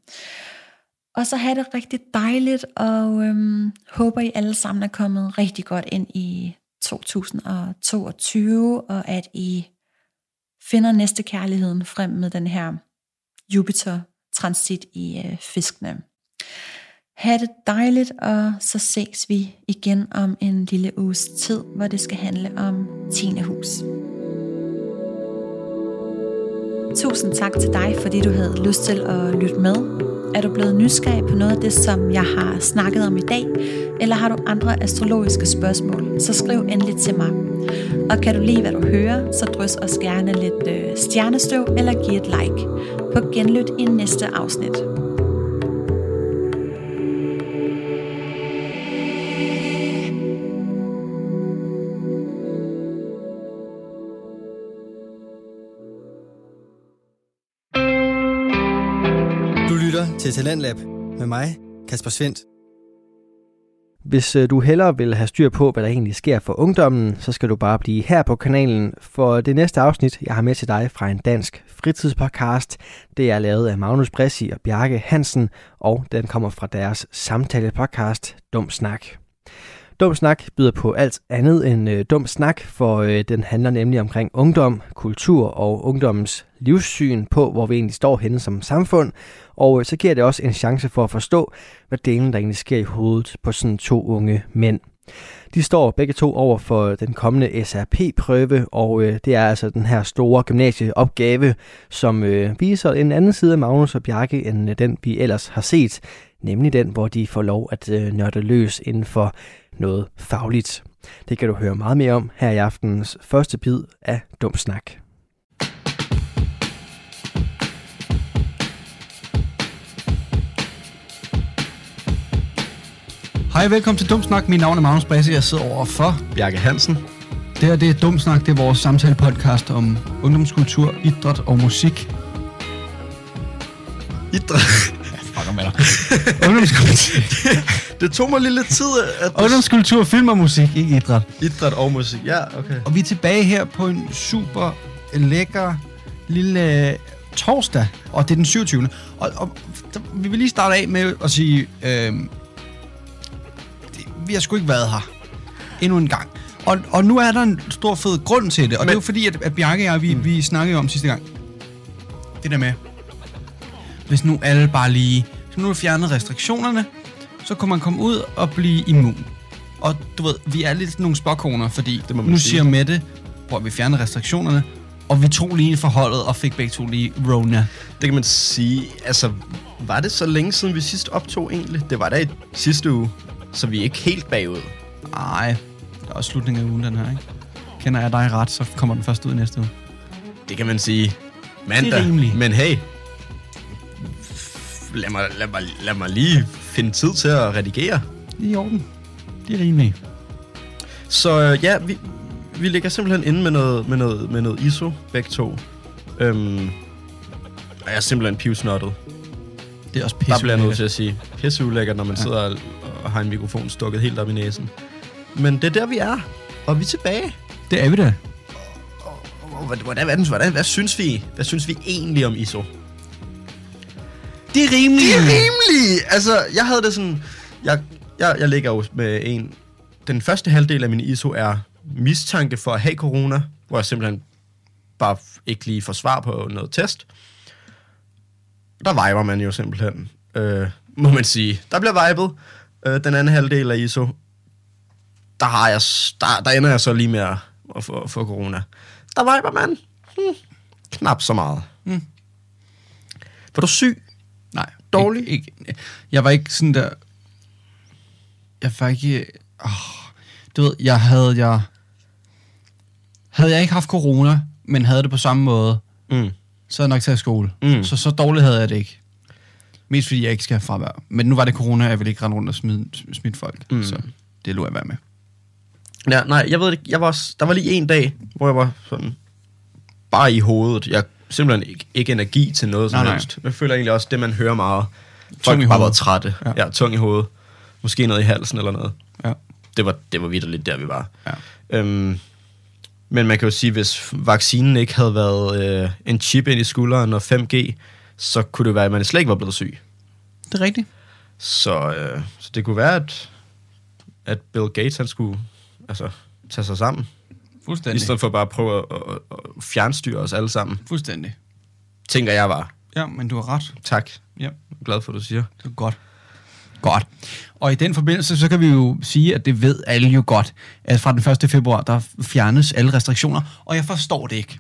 Og så have det rigtig dejligt, og øhm, håber I alle sammen er kommet rigtig godt ind i 2022, og at I finder næste kærligheden frem med den her Jupiter transit i øh, fiskene. Ha' det dejligt, og så ses vi igen om en lille uges tid, hvor det skal handle om 10. hus. Tusind tak til dig, fordi du havde lyst til at lytte med. Er du blevet nysgerrig på noget af det, som jeg har snakket om i dag? Eller har du andre astrologiske spørgsmål? Så skriv endelig til mig. Og kan du lide, hvad du hører, så drys os gerne lidt øh, stjernestøv eller giv et like. På genlyt i næste afsnit. Til Talentlab med mig, Kasper Svendt. Hvis øh, du hellere vil have styr på, hvad der egentlig sker for ungdommen, så skal du bare blive her på kanalen, for det næste afsnit, jeg har med til dig fra en dansk fritidspodcast, det er lavet af Magnus Bressi og Bjarke Hansen, og den kommer fra deres samtale-podcast Dum Snak. Dum Snak byder på alt andet end øh, dum snak, for øh, den handler nemlig omkring ungdom, kultur og ungdommens livssyn på, hvor vi egentlig står henne som samfund. Og øh, så giver det også en chance for at forstå, hvad delen der egentlig sker i hovedet på sådan to unge mænd. De står begge to over for den kommende SRP-prøve, og øh, det er altså den her store gymnasieopgave, som øh, viser en anden side af Magnus og Bjarke, end øh, den vi ellers har set, nemlig den, hvor de får lov at øh, nørde løs inden for noget fagligt. Det kan du høre meget mere om her i aftenens første bid af Dumsnak. Hej, velkommen til Dumsnak. Mit navn er Magnus Brasse. Jeg sidder over for Bjarke Hansen. Det her det er Dumsnak. Det er vores samtale-podcast om ungdomskultur, idræt og musik. Idræt? Fuck om [laughs] Ungdomskultur. det tog mig lidt tid at... Ungdomskultur, film og musik, ikke idræt. Idræt og musik, ja, okay. Og vi er tilbage her på en super lækker lille øh, torsdag, og det er den 27. Og, og vi vil lige starte af med at sige, øh, vi har sgu ikke været her endnu en gang. Og, og nu er der en stor fed grund til det, og Men, det er jo fordi, at, at Bjarke og jeg, vi, mm. vi snakkede om sidste gang, det der med, hvis nu alle bare lige, hvis nu fjernet restriktionerne, så kunne man komme ud og blive immun. Og du ved, vi er lidt nogle spokkoner, fordi det må nu sige. siger Mette, hvor vi fjerner restriktionerne, og vi tog lige forholdet og fik begge to lige Rona. Det kan man sige. Altså, var det så længe siden vi sidst optog egentlig? Det var da i sidste uge, så vi er ikke helt bagud. Nej, det er også slutningen af ugen, den her, ikke? Kender jeg dig ret, så kommer den først ud næste uge. Det kan man sige. Mandag. Det er rimeligt. Men hey, lad mig, lad, mig, lad mig lige finde tid til at redigere. Det er i orden. Det er rimeligt. Så øh, ja, vi, vi ligger simpelthen inde med noget, med noget, med noget ISO, begge to. Øhm, og jeg er simpelthen pivsnottet. Det er også pisse Der bliver jeg nødt til at sige. Pisse ulækkert, når man ja. sidder og, og har en mikrofon stukket helt op i næsen. Men det er der, vi er. Og vi er tilbage. Det er vi da. Hvordan, hvordan, hvordan, hvordan, hvad, synes vi, hvad synes vi egentlig om ISO? Det er rimeligt. Det er rimeligt! Altså, jeg havde det sådan... Jeg, jeg, jeg ligger jo med en... Den første halvdel af min ISO er mistanke for at have corona, hvor jeg simpelthen bare ikke lige får svar på noget test. Der viber man jo simpelthen, øh, må man sige. Der bliver vibet. Øh, den anden halvdel af ISO, der, har jeg, der, der ender jeg så lige med at, at få, få corona. Der viber man hmm, knap så meget. Hmm. Var du syg? Nej. Dårlig? Ikke, ikke. Jeg var ikke sådan der... Jeg var ikke... Oh, du ved, jeg havde... Jeg, havde jeg ikke haft corona, men havde det på samme måde, Mm. så havde jeg nok taget skole. Mm. Så så dårligt havde jeg det ikke. Mest fordi jeg ikke skal have fravær. Men nu var det corona, og jeg ville ikke rende rundt og smide, smitte folk. Mm. Så det lå jeg være med. Ja, nej, jeg ved ikke. Jeg var, også- der var lige en dag, hvor jeg var sådan bare i hovedet. Jeg simpelthen ikke, ikke energi til noget som Nej, helst. Jeg føler egentlig også, det man hører meget. Folk Tung i bare været trætte. Ja. Ja. ja, tung i hovedet. Måske noget i halsen eller noget. Ja. Det var, det var vidderligt der, vi var. Ja. Øhm, men man kan jo sige, hvis vaccinen ikke havde været øh, en chip ind i skulderen og 5G, så kunne det være, at man slet ikke var blevet syg. Det er rigtigt. Så, øh, så det kunne være, at, at Bill Gates han skulle altså, tage sig sammen. I Fuldstændig. stedet for bare at prøve at, at, at fjernstyre os alle sammen. Fuldstændig. Tænker jeg var. Ja, men du har ret. Tak. Ja. Jeg er glad for, at du siger. Det er godt. Godt. Og i den forbindelse, så kan vi jo sige, at det ved alle jo godt, at fra den 1. februar, der fjernes alle restriktioner, og jeg forstår det ikke.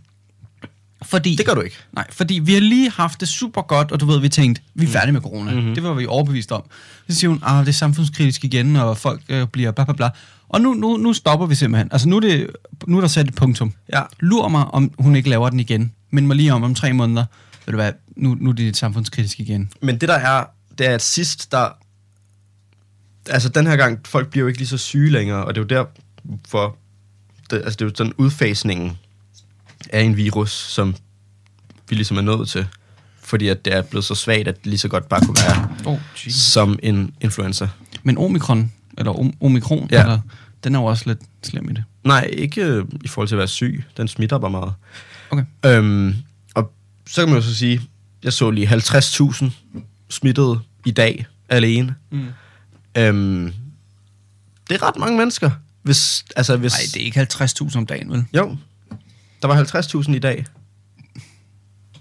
Fordi, Det gør du ikke. Nej, fordi vi har lige haft det super godt, og du ved, vi tænkte, vi er færdige med corona. Mhm. Mm-hmm. Det var vi overbevist om. Så siger hun, ah, det er samfundskritisk igen, og folk øh, bliver bla bla bla. Og nu, nu, nu stopper vi simpelthen. Altså nu er, det, nu er der sat et punktum. Ja. Lur mig, om hun ikke laver den igen. Men mig lige om om tre måneder. Ved du hvad, nu, nu er det samfundskritisk igen. Men det der er, det er at sidst, der... Altså den her gang, folk bliver jo ikke lige så syge længere, og det er jo der, for... Det, altså det er jo sådan udfasningen af en virus, som vi ligesom er nået til. Fordi at det er blevet så svagt, at det lige så godt bare kunne være Oh, som en influenza. Men omikron, eller om, omikron, Ja. ja. eller, den er jo også lidt slem i det. Nej, ikke øh, i forhold til at være syg. Den smitter bare meget. Okay. Øhm, og så kan man jo så sige, jeg så lige 50.000 smittede i dag alene. Mm. Øhm, det er ret mange mennesker. Hvis, altså hvis, Nej, det er ikke 50.000 om dagen, vel? Jo, der var 50.000 i dag,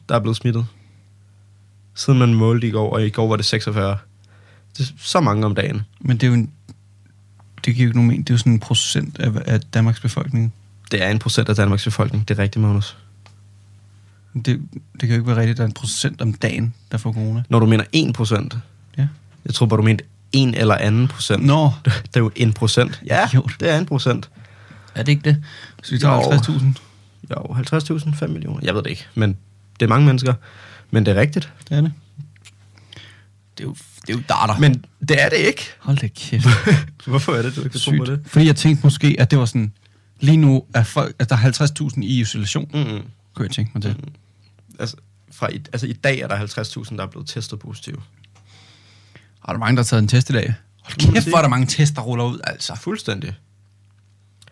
der er blevet smittet. Siden man målte i går, og i går var det 46. Det er så mange om dagen. Men det er jo en, det giver jo ikke nogen mening. Det er jo sådan en procent af, af Danmarks befolkning. Det er en procent af Danmarks befolkning. Det er rigtigt, Magnus. Det, det kan jo ikke være rigtigt, at der er en procent om dagen, der får corona. Når du mener 1 procent. Ja. Jeg tror bare, du mente en eller anden procent. Nå, [laughs] Det er jo en procent. Ja, Idiot. det er en procent. er det ikke det? Så vi tager Jo. 50.000. Jo, 50.000, 5 millioner. Jeg ved det ikke, men det er mange mennesker. Men det er rigtigt. Det er det. Det er jo, det er jo darter. Men det er det ikke. Hold da kæft. [laughs] Hvorfor er det, du ikke tror på det? Fordi jeg tænkte måske, at det var sådan... Lige nu er folk, at der er 50.000 i isolation, Mm-mm. kunne jeg tænke mig til. Altså, fra i, altså, i dag er der 50.000, der er blevet testet positive. Har der mange, der har taget en test i dag? Hold kæft, hvor er der mange tests, der ruller ud, altså. Fuldstændig.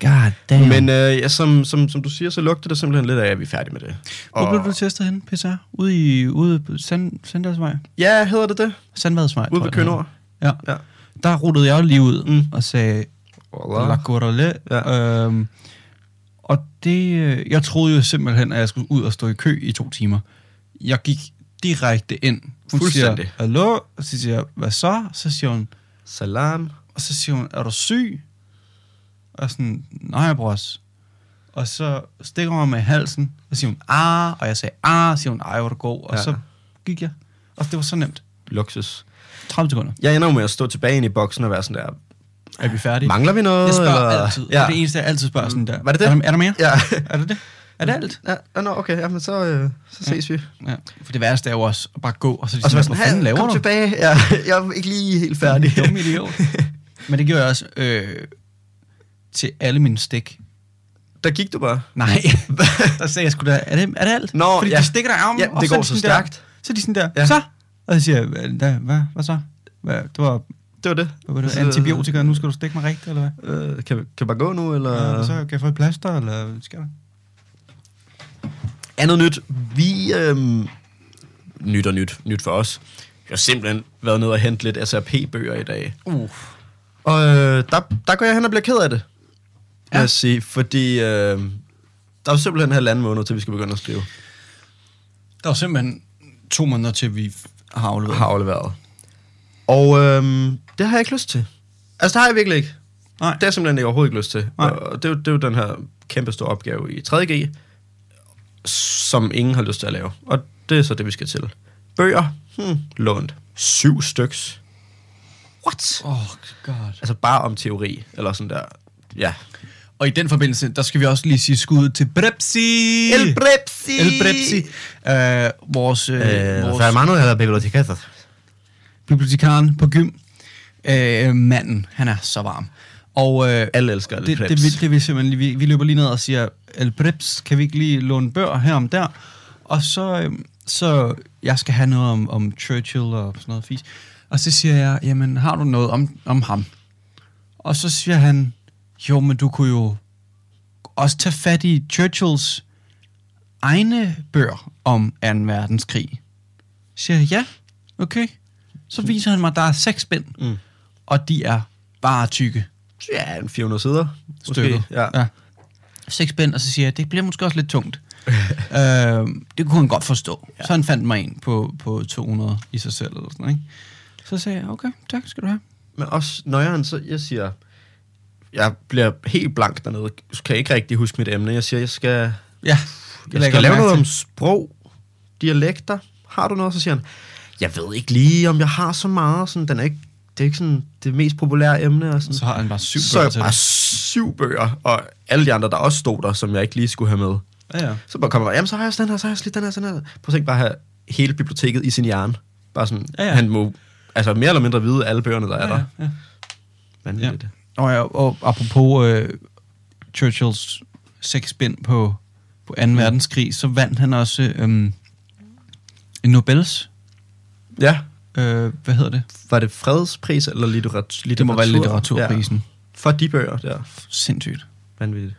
God damn. Men øh, ja, som, som, som du siger, så lugter det simpelthen lidt af, at vi er færdige med det. Hvor blev du testet henne, PCR? Ude i ude på Sand, Sandalsvej? Ja, hedder det det? Sandvadsvej, Ude ved Kønord. Ja. Ja. Der rullede jeg lige ud Mm. og sagde, La Corale. Ja. Øhm, og det, øh, jeg troede jo simpelthen, at jeg skulle ud og stå i kø i to timer. Jeg gik direkte ind. Hun Fuldstændig. siger, hallo? Og så siger jeg, hvad så? Så siger hun, Salam. og så siger hun, er du syg? Og sådan, nej, bros. Og så stikker hun mig med halsen, og siger hun, ah, og jeg sagde, ah, så siger hun, ej, hvor du god. Og Ja. ja. så gik jeg. Og det var så nemt. Luksus. 30 sekunder. Jeg ender med at stå tilbage ind i boksen og være sådan der, Er vi færdige? mangler vi noget? Jeg spørger eller? altid. Ja. Ja. Det er det eneste, jeg altid spørger sådan der. Var det det? Er der, er der mere? Ja. Er det det? Er det alt? Ja, ja, nå, okay, ja, men så, øh, så ses vi. Ja. For det værste er jo også at bare gå, og så, Og så sådan, hvad fanden laver kom du? tilbage. Ja, [laughs] jeg er ikke lige helt færdig. [laughs] Dum idiot. [laughs] Men det gjorde jeg også øh, til alle mine stik. Der gik du bare. Nej, [laughs] der sagde jeg sgu da, er det, er det alt? Nå, Fordi ja. de stikker dig armen, Ja, og det så er går de så sådan der- stærkt. Så er de sådan der, Ja. så? Og så siger jeg, hvad, hvad, hvad, så? Hvad, det var det var det. Hvad var det? Så- Antibiotika, nu skal du stikke mig rigtigt, eller hvad? Øh, kan, kan bare gå nu, eller? Ja, så kan jeg få et plaster, eller hvad skal der? Andet nyt. Vi, øhm, nyt og nyt, nyt for os. Jeg har simpelthen været nede og hente lidt SRP-bøger i dag. Uh. Og øh, der, der går jeg hen og bliver ked af det, ja. Ja. jeg sige. Fordi øh, der er jo simpelthen en halvanden måned, til vi skal begynde at skrive. Der var simpelthen to måneder til, vi har afleveret. Har afleveret. Og øh, det har jeg ikke lyst til. Altså, det har jeg virkelig ikke. Nej. Det har jeg simpelthen ikke overhovedet ikke lyst til. Nej. Og det er, jo, det er jo den her kæmpe store opgave i 3.G, som ingen har lyst til at lave. Og det er så det, vi skal til. Bøger, hmm, lånt. Syv styks. What? Oh god. Altså bare om teori, eller sådan der. Ja. Og i den forbindelse, der skal vi også lige sige skud til Brepsi. El Brepsi! El Brepsi. Uh, vores, uh, Eh, vores hermano de la biblioteca. bibliotekaren på gym. Uh, manden, han er så varm. Og uh, Alle elsker El det, Preps. det, det, det, vi simpelthen, vi, vi løber lige ned og siger, El Preps, kan vi ikke lige låne bøger her om der? Og så, øhm, så jeg skal have noget om, om Churchill og sådan noget fis. Og så siger jeg, jamen har du noget om, om ham? Og så siger han, jo, men du kunne jo også tage fat i Churchills egne bøger om 2. verdenskrig. Så siger jeg, ja, okay. Så viser han mig, at der er seks bind, Mm. og de er bare tykke Ja, en 400 sider. stykket. Ja. ja. Seks bind, og så siger jeg, det bliver måske også lidt tungt. [laughs] øh, det kunne han godt forstå. Ja. Så han fandt mig en på, på 200 i sig selv. Eller sådan, ikke? Så sagde jeg, okay, tak skal du have. Men også nøjeren, så jeg siger, jeg bliver helt blank dernede. Jeg kan ikke rigtig huske mit emne. Jeg siger, jeg skal, Ja, jeg lægger skal lave noget til. om sprog, dialekter. Har du noget? Så siger han, jeg ved ikke lige, om jeg har så meget. Sådan, den er ikke, det er ikke sådan det mest populære emne. Og sådan. Så har han bare syv så bøger er til bare det. syv bøger, og alle de andre, der også stod der, som jeg ikke lige skulle have med. Ja, ja. Så bare kommer jeg, jamen så har jeg også den her, så har jeg lige den her, sådan her. Prøv at tænke bare at have hele biblioteket i sin hjerne. Bare sådan, Ja, ja. han må altså mere eller mindre vide alle bøgerne, der er ja, der. ja. Vanvittigt. Og, ja, og apropos øh, Churchills seks bind på, på 2. Mm. verdenskrig, så vandt han også øh, en Nobels. Ja. Øh, hvad hedder det? Var det fredspris eller litteratur? Det må være litteraturprisen. Ja. For de bøger der. Sindssygt. Vanvittigt.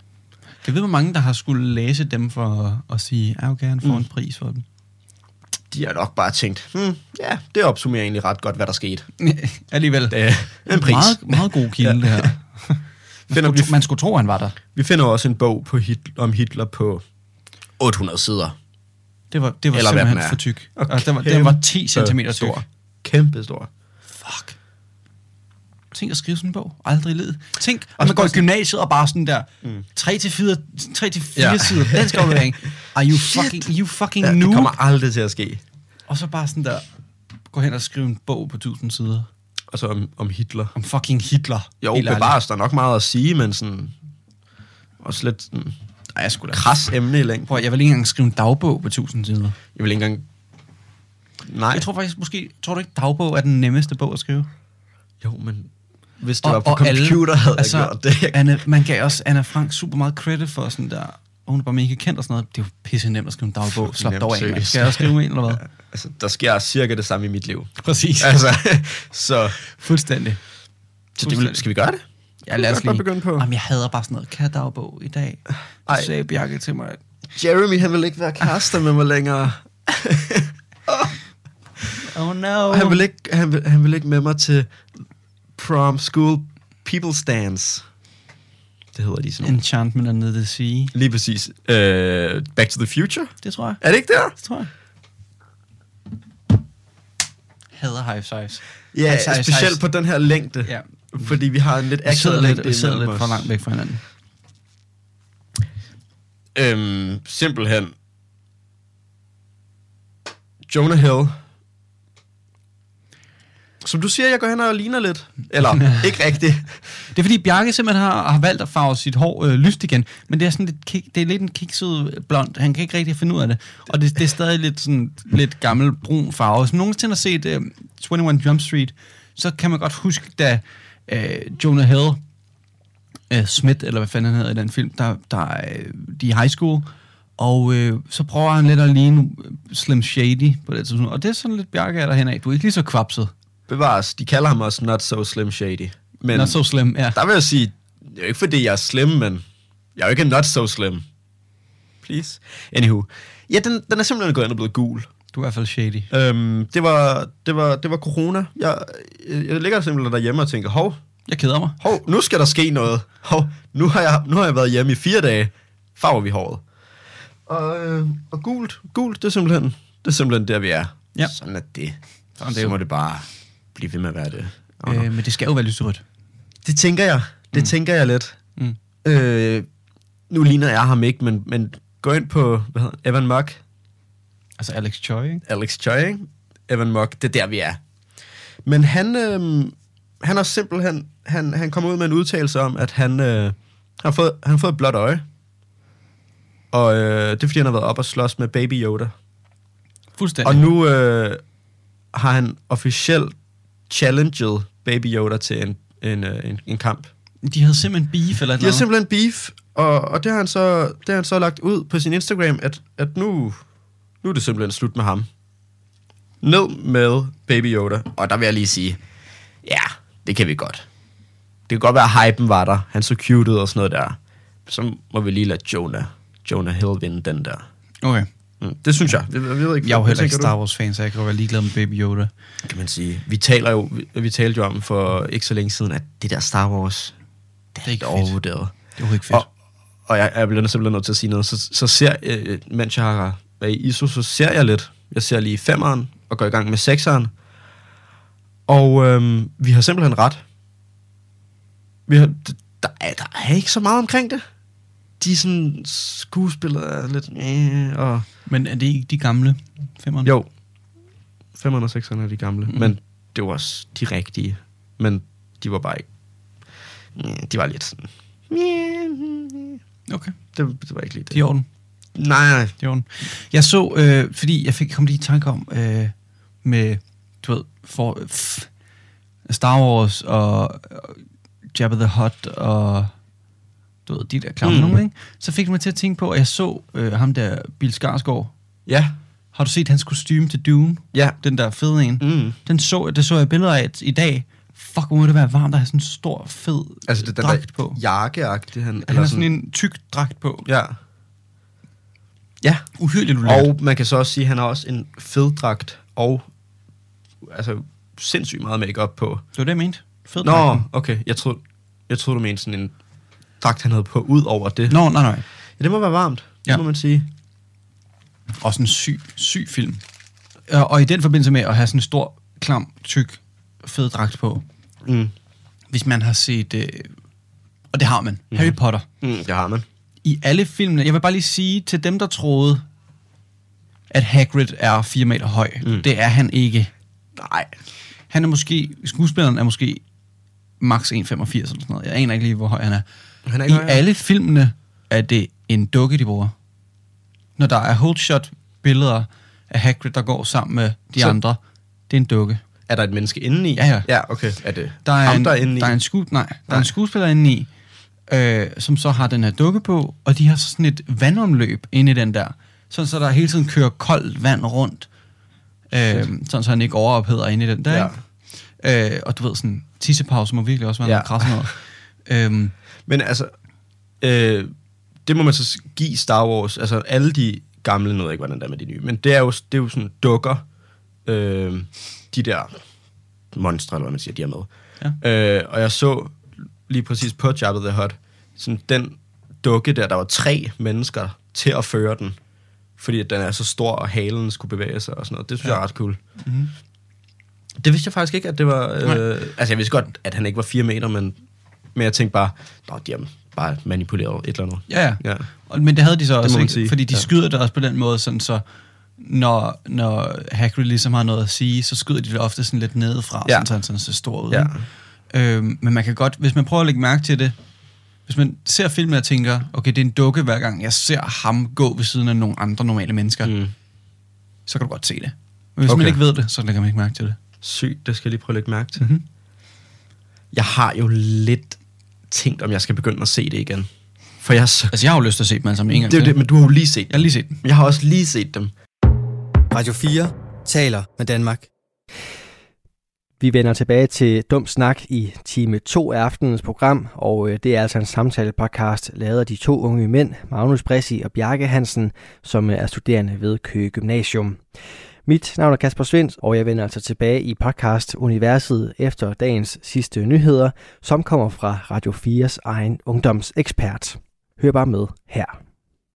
Jeg ved, hvor mange, der har skulle læse dem for at, at sige, at okay, han får mm. en pris for dem. De har nok bare tænkt, hmm, ja, det opsummerer egentlig ret godt, hvad der skete. [laughs] Alligevel. Det er en pris. Meget, meget god kilde, Ja. det her. [laughs] Man Finder skulle, vi- man skulle tro, han var der. Vi finder også en bog på Hitler, om Hitler på 800 sider. Det var, det var Eller simpelthen for tyk. Og Altså, den, var, den var 10 kæmpe cm stor. Kæmpe stor. Fuck. Tænk at skrive sådan en bog. Aldrig led. Tænk, Og man går i gymnasiet og bare sådan der, Mm. 3 til 4, 3 til 4 Ja. ja. sider, den skal aflevering. Are you fucking, you fucking Ja, det noob? kommer aldrig til at ske. Og så bare sådan der, gå hen og skrive en bog på 1000 sider. Og så om, om Hitler. Om fucking Hitler. Jo, bevares, der er nok meget at sige, men sådan... Også lidt sådan, Ej, jeg skulle da. kras emne i længden. Prøv, jeg vil ikke engang skrive en dagbog på 1000 sider. Jeg vil ikke engang... Nej. Jeg tror faktisk, måske, tror du ikke, dagbog er den nemmeste bog at skrive? Jo, men hvis det var på computer, havde altså, jeg gjort det. [laughs] Anne, man gav også Anna Frank super meget credit for sådan der, og hun er bare mega kendt og sådan noget. Det er jo pisse nemt at skrive en dagbog. Slap dog af, man. Skal jeg også skrive en, eller hvad? [laughs] Altså, der sker cirka det samme i mit liv. Præcis. [laughs] Altså, så, Fuldstændig. så det vil, skal vi gøre det? Ja, lad os lige. begynde på? Jamen, jeg hader bare sådan noget. Kan jeg dagbog i dag? Ej. Så sagde Bjarke til mig, Jeremy, han vil ikke være kærester med mig længere. oh no. Han vil ikke, han vil, han vil ikke med mig til prom school people's dance. Det hedder de sådan. Enchantment Under the Sea. Lige præcis. Uh, Back to the Future. Det tror jeg. Er det ikke der? Det tror jeg. Hader high fives. Ja, High specielt high- på den her længde. Ja. Fordi vi har en lidt akavet lidt, længde vi sidder lidt for langt væk fra hinanden. Øhm, simpelthen. Jonah Hill. Som du siger, jeg går hen og ligner lidt. Eller, [laughs] ikke rigtigt. Det er fordi Bjarke simpelthen har, har valgt at farve sit hår øh, lyst igen, men det er sådan lidt, kik, det er lidt en kikset blond. Han kan ikke rigtig finde ud af det, og det, det er stadig lidt sådan lidt gammel brun farve. Hvis man nogensinde har set øh, 21 Jump Street, så kan man godt huske, da øh, Jonah Hill øh, Smith, eller hvad fanden han hedder i den film, der, der er, øh, de er i high school, og øh, så prøver han lidt at ligne øh, Slim Shady på det tidspunkt. Og det er sådan lidt Bjarke er derhen af. Du er ikke lige så kvapset. Bevares, de kalder ham også Not So Slim Shady. Men Not so slim, ja. der vil jeg sige, det er jo ikke fordi, jeg er slim, men jeg er jo ikke not so slim. Please. Anywho. Ja, den, den er simpelthen gået ind og blevet gul. Du er i hvert fald shady. Øhm, det, var, det, var, det var corona. Jeg, jeg, ligger simpelthen derhjemme og tænker, hov, Jeg keder mig. hov, nu skal der ske noget. Hov, nu har jeg, nu har jeg været hjemme i fire dage. Farver vi håret. Og, øh, og gult, gult, det er simpelthen, det er simpelthen der, vi er. Ja. Sådan er det. Sådan er det Så må det bare blive ved med at være det. Oh, no. Øh, men det skal jo være lyserødt. Det tænker jeg. Det mm. tænker jeg lidt. Mm. Øh, nu ligner jeg ham ikke, men, men gå ind på hvad hedder, Evan Mock, Altså Alex Choi? Alex Choi? Evan Mock, det er der, vi er. Men han, øh, han har simpelthen, han, han kom ud med en udtalelse om, at han, øh, han, har, fået, han har fået et blåt øje. Og øh, det er, fordi han har været op og slås med Baby Yoda. Fuldstændig. Og nu øh, har han officielt challenged Baby Yoda til en, en, øh, en, en kamp. De havde simpelthen beef eller et De andet. simpelthen beef, og, og det, har han så, det har han så lagt ud på sin Instagram, at, at nu, nu er det simpelthen slut med ham. Ned med Baby Yoda. Og der vil jeg lige sige, ja, det kan vi godt. Det kan godt være, at hypen var der. Han så cute ud og sådan noget der. Så må vi lige lade Jonah, Jonah Hill vinde den der. Okay. Mm, det synes jeg. Jeg, jeg ved ikke, Jeg er jo heller ikke Star Wars fan, så jeg kan jo være ligeglad med Baby Yoda. Kan man sige. Vi taler jo, vi, vi talte jo om for ikke så længe siden, at det der Star Wars, det er ikke ikke fedt. overvurderet. Det var ikke fedt. Og, og jeg, jeg bliver simpelthen nødt til at sige noget. Så, så ser øh, mens jeg har været i ISO, så ser jeg lidt. Jeg ser lige femeren og går i gang med sekseren. Og øhm, vi har simpelthen ret. Vi har, der, er, der er ikke så meget omkring det. De sådan skuespillere er lidt... Øh, og, Men er det ikke de gamle femmerne? jo, femeren og sekseren er de gamle. Mm. Men det var også de rigtige. Men de var bare ikke... øh, De var lidt sådan... Okay, Det, det var ikke lige det. det er orden. Nej, nej. Det i orden. Jeg så, øh, fordi jeg fik kom lige i tanke om, øh, med, du ved, for, f, Star Wars og, og Jabba the Hutt og du ved, de der klamme Mm. nogle, ikke? Så fik det mig til at tænke på, at jeg så øh, ham der, Bill Skarsgård. Ja, Har du set hans kostume til Dune? ja. Den der fede en. Mm. Den så, det så jeg billeder af i dag. Fuck, hvor må det være varmt at have sådan en stor, fed Altså det den dragt der på. jakkeagtige, han, Han har sådan en tyk dragt på. Ja. Ja, Uhyrligt ulækkert. og man kan så også sige, at han har også en fed dragt og altså sindssygt meget makeup på. Det var det, jeg mente. Fed Nå, dragten. okay. Jeg troede, jeg troede du mente sådan en dragt, han havde på ud over det. Nå, nej, nej. Ja, det må være varmt, det Ja. må man sige. Også en syg, syg film. Og, og i den forbindelse med at have sådan en stor, klam, tyk, fed dragt på. Mm. Hvis man har set, øh, og det har man, mm. Harry Potter. Mm, det har man. I alle filmene, jeg vil bare lige sige til dem, der troede, at Hagrid er 4 meter høj. Mm. Det er han ikke. Nej. Han er måske, skuespilleren er måske max 1,85 eller sådan noget. Jeg aner ikke lige, hvor høj han er. Han er I højere. alle filmene er det en dukke, de bruger. Når der er holdshot billeder af Hagrid, der går sammen med de Så- andre, det er en dukke. Er der et menneske indeni? Ja, ja. Ja, okay. Er det Der er, ham, en, der er indeni? der er en, sku, nej, der er Nej. en skuespiller inde i, øh, som så har den her dukke på, og de har så sådan et vandomløb inde i den der, sådan så der hele tiden kører koldt vand rundt, øh, sådan så han ikke overopheder inde i den der. Ja. Øh, og du ved, sådan tissepause må virkelig også være Ja. noget krasse noget. [laughs] Øhm, Men altså, øh, det må man så give Star Wars. Altså, alle de gamle, nu ved ikke, hvordan det er med de nye, men det er jo, det er jo sådan dukker, øh, de der monstre, eller hvad man siger, de er med. Ja. Øh, og jeg så lige præcis på Jabba the Hutt, sådan den dukke der, der var tre mennesker til at føre den, fordi den er så stor, og halen skulle bevæge sig og sådan noget. Det synes ja. jeg er ret cool. Mhm. Det vidste jeg faktisk ikke, at det var... Nej. Øh, altså, jeg vidste godt, at han ikke var fire meter, men, men jeg tænkte bare, Nå, de har bare manipuleret et eller andet. ja, ja. Ja. Og, men det havde de så må også, ikke? sige. fordi de Ja. skyder det også på den måde, sådan så når, når Hagrid ligesom har noget at sige, så skyder de det ofte sådan lidt nedefra, Ja. sådan, så han sådan ser stor ud. Ja. Øhm, men man kan godt, hvis man prøver at lægge mærke til det, hvis man ser filmen og tænker, okay, det er en dukke hver gang, jeg ser ham gå ved siden af nogle andre normale mennesker, mm. Så kan du godt se det. Men hvis okay. Man ikke ved det, så lægger man ikke mærke til det. Sygt, det skal jeg lige prøve at lægge mærke til. Mhm. Jeg har jo lidt tænkt, om jeg skal begynde at se det igen. For jeg, så, Altså, jeg har jo lyst til at se dem alle sammen en gang det er jo det, men du har jo lige set Jeg har lige set dem. dem. Jeg har også lige set dem. Radio 4 taler med Danmark. Vi vender tilbage til Dum Snak i time 2 af aftenens program, og øh, det er altså en samtale-podcast lavet af de to unge mænd, Magnus Bressi og Bjarke Hansen, som øh, er studerende ved Køge Gymnasium. Mit navn er Kasper Svens, og jeg vender altså tilbage i podcast-universet efter dagens sidste nyheder, som kommer fra Radio 4's egen ungdomsekspert. Hør bare med her.